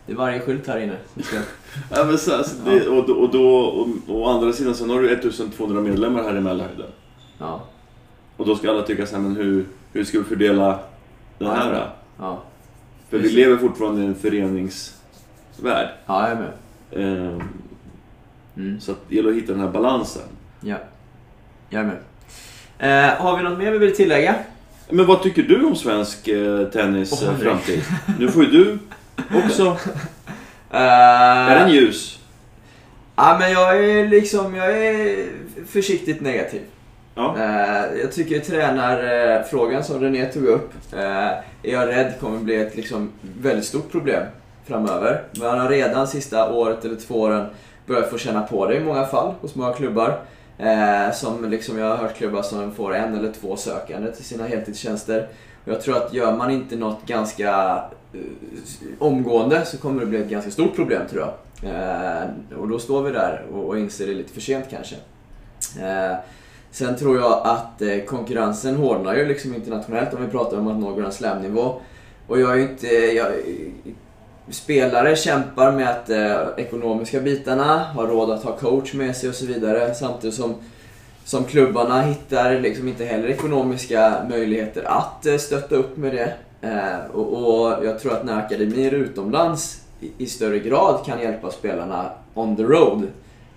det är varje skylt här inne. Ja, men så, alltså, det, och, då- och, då, och, å andra sidan så har du 1200 medlemmar här i Mälarhöjden. Ja, Och då ska alla tycka så här, men hur, hur ska vi fördela den Ja, här? ja. då? ja. För vi lever fortfarande i en föreningsvärld. ja jag är med. Eh, Mm. så att det gäller att hitta den här balansen. Ja, jag är med. Eh, har vi något mer vi vill tillägga? Men vad tycker du om svensk eh, tennis herre. framtid? Nu får ju du också... Eh, Är den ljus? Ja, men jag är liksom, jag är försiktigt negativ. Ja. Eh, jag tycker tränarfrågan som René tog upp, eh, är jag rädd kommer bli ett liksom, väldigt stort problem framöver. Man har redan sista året eller två åren börjat få känna på det i många fall hos många klubbar. Eh, som liksom, jag har hört klubbar som får en eller två sökande till sina heltidstjänster. Jag tror att gör man inte något ganska eh, omgående så kommer det bli ett ganska stort problem tror jag. Eh, och då står vi där och, och inser det lite för sent kanske. Eh, Sen tror jag att eh, konkurrensen hårdnar ju liksom internationellt om vi pratar om att nå Grand Slam-nivå. Och jag är ju inte... Jag, spelare kämpar med att eh, ekonomiska bitarna, har råd att ha coach med sig och så vidare. Samtidigt som, som klubbarna hittar liksom inte heller ekonomiska möjligheter att eh, stötta upp med det. Eh, och, jag tror att när akademier utomlands i, större grad kan hjälpa spelarna on the road,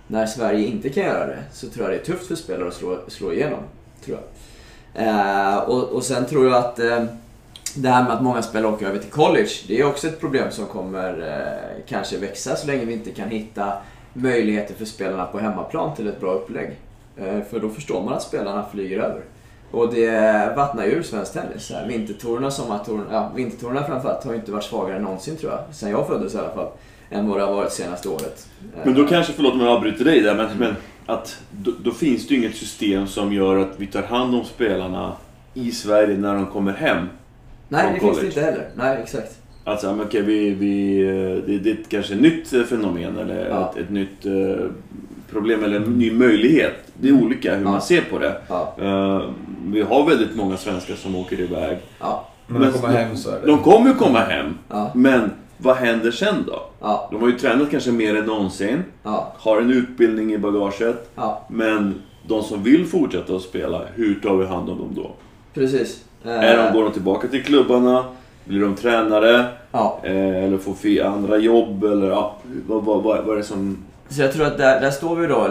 när Sverige inte kan göra det, så tror jag det är tufft för spelare att slå, slå igenom. Tror jag. Eh, och, och sen tror jag att det här med att många spelare åker över till college, det är också ett problem som kommer eh, kanske växa så länge vi inte kan hitta möjligheter för spelarna på hemmaplan till ett bra upplägg. Eh, för då förstår man att spelarna flyger över. Och det vattnar ju ur svensk tennis. Här. Vintertorerna, sommartorerna, ja, vintertorerna framförallt har ju inte varit svagare än någonsin tror jag. Sen jag föddes i alla fall. Än vad det har varit senaste året. Men då kanske, förlåt om jag avbryter dig där, men, men att då, då finns det ju inget system som gör att vi tar hand om spelarna i Sverige när de kommer hem. Nej, det finns det college. inte heller. Nej, exakt. Alltså, men okej, vi, vi, eh, det, det är kanske ett nytt eh, fenomen eller Ja. ett, ett nytt eh, problem eller en ny möjlighet. Det är olika hur Ja. man ser på det. Ja. Eh, vi har väldigt många svenskar som åker iväg. Ja. Men när de kommer hem så är det... De kommer ju komma hem, Ja. men vad händer sen då? Ja. De har ju tränat kanske mer än någonsin, Ja. har en utbildning i bagaget, Ja. men de som vill fortsätta att spela, hur tar vi hand om dem då? Precis. Är Eh, de, går de tillbaka till klubbarna? Blir de tränare? Ja. Eh, eller får fi- andra jobb? Eller ja, vad, vad, vad, vad är det som... Så jag tror att där, där står vi då,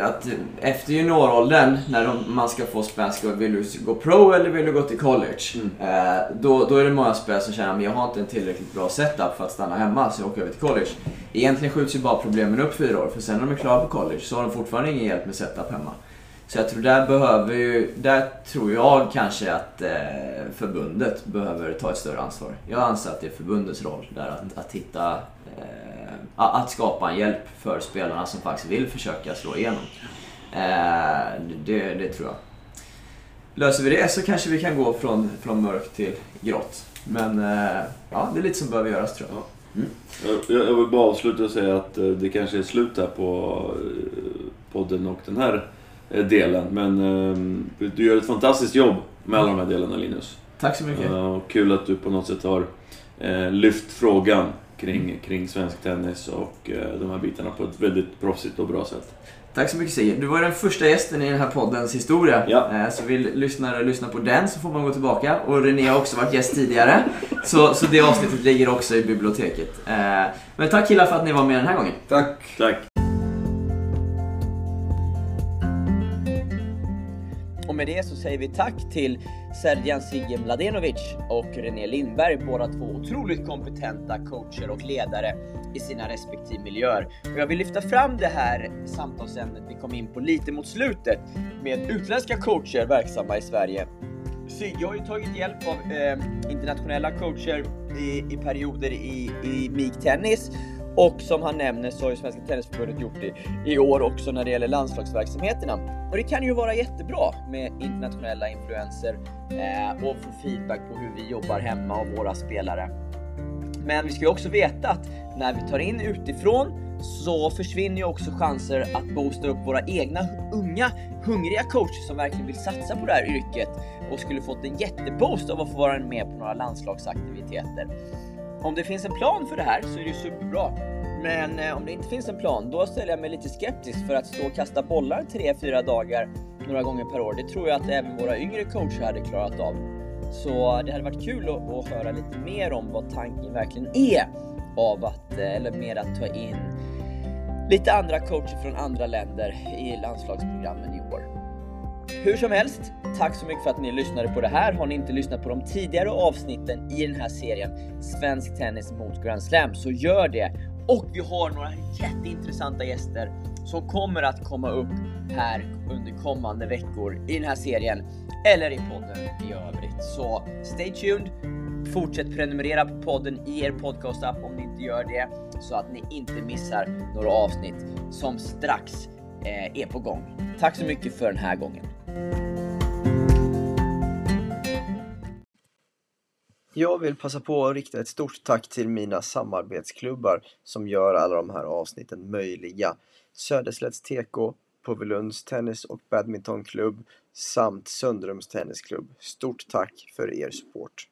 att efter junioråldern, när de, man ska få spänska, vill du gå pro eller vill du gå till college? Eh, då, då är det många spelare som känner att jag har inte en tillräckligt bra setup för att stanna hemma, så jag åker över till college. Egentligen skjuts ju bara problemen upp fyra år, för sen när de är klara på college så har de fortfarande ingen hjälp med setup hemma. Så jag tror där behöver ju, där tror jag kanske att eh, förbundet behöver ta ett större ansvar. Jag anser att det är förbundets roll där att, att hitta, eh, att skapa en hjälp för spelarna som faktiskt vill försöka slå igenom. Eh, det, det tror jag. Löser vi det så kanske vi kan gå från, från mörkt till grått. Men eh, ja, det är lite som behöver göras tror jag. Jag, jag vill bara avsluta och säga att eh, det kanske är slut här på podden och den här delen. Men du gör ett fantastiskt jobb med alla de här delarna Linus. Tack så mycket. Och kul att du på något sätt har lyft frågan kring, kring svensk tennis och eh, de här bitarna på ett väldigt proffsigt och bra sätt. Tack så mycket Sigge. Du var den första gästen i den här poddens historia. Ja. Eh, Så vill lyssnare lyssna på den så får man gå tillbaka. Och René har också varit gäst tidigare. Så, så det avsnittet ligger också i biblioteket. Eh, Men tack killar för att ni var med den här gången. Tack! Tack! Det så säger vi tack till Sergian Sigge Mladenovic och René Lindberg, båda två otroligt kompetenta coacher och ledare i sina respektive miljöer. Och jag vill lyfta fram det här samtalsämnet vi kom in på lite mot slutet med utländska coacher verksamma i Sverige. Sigge har ju tagit hjälp av eh, internationella coacher i, i perioder i, i MIG Tennis och som han nämner så har ju Svenska Tennisförbundet gjort det i år också när det gäller landslagsverksamheterna. Och det kan ju vara jättebra med internationella influenser eh, och få feedback på hur vi jobbar hemma och våra spelare. Men vi ska ju också veta att när vi tar in utifrån så försvinner ju också chanser att boosta upp våra egna unga hungriga coacher som verkligen vill satsa på det här yrket och skulle fått en jätteboost av att få vara med på några landslagsaktiviteter. Om det finns en plan för det här så är det ju superbra. Men eh, om det inte finns en plan, då ställer jag mig lite skeptisk för att stå och kasta bollar 3-4 dagar några gånger per år. Det tror jag att även våra yngre coacher hade klarat av. Så eh, det hade varit kul att, att höra lite mer om vad tanken verkligen är av att, eh, eller med att ta in lite andra coacher från andra länder i landslagsprogrammen i år. Hur som helst, tack så mycket för att ni lyssnade på det här. Har ni inte lyssnat på de tidigare avsnitten i den här serien Svensk Tennis mot Grand Slam så gör det. Och vi har några jätteintressanta gäster som kommer att komma upp här under kommande veckor i den här serien eller i podden i övrigt. Så stay tuned. Fortsätt prenumerera på podden i er podcastapp om ni inte gör det så att ni inte missar några avsnitt som strax eh, är på gång. Tack så mycket för den här gången. Jag vill passa på att rikta ett stort tack till mina samarbetsklubbar som gör alla de här avsnitten möjliga. Söderslätts TK, Påvelunds tennis och badmintonklubb samt Söndrums tennisklubb. Stort tack för er support!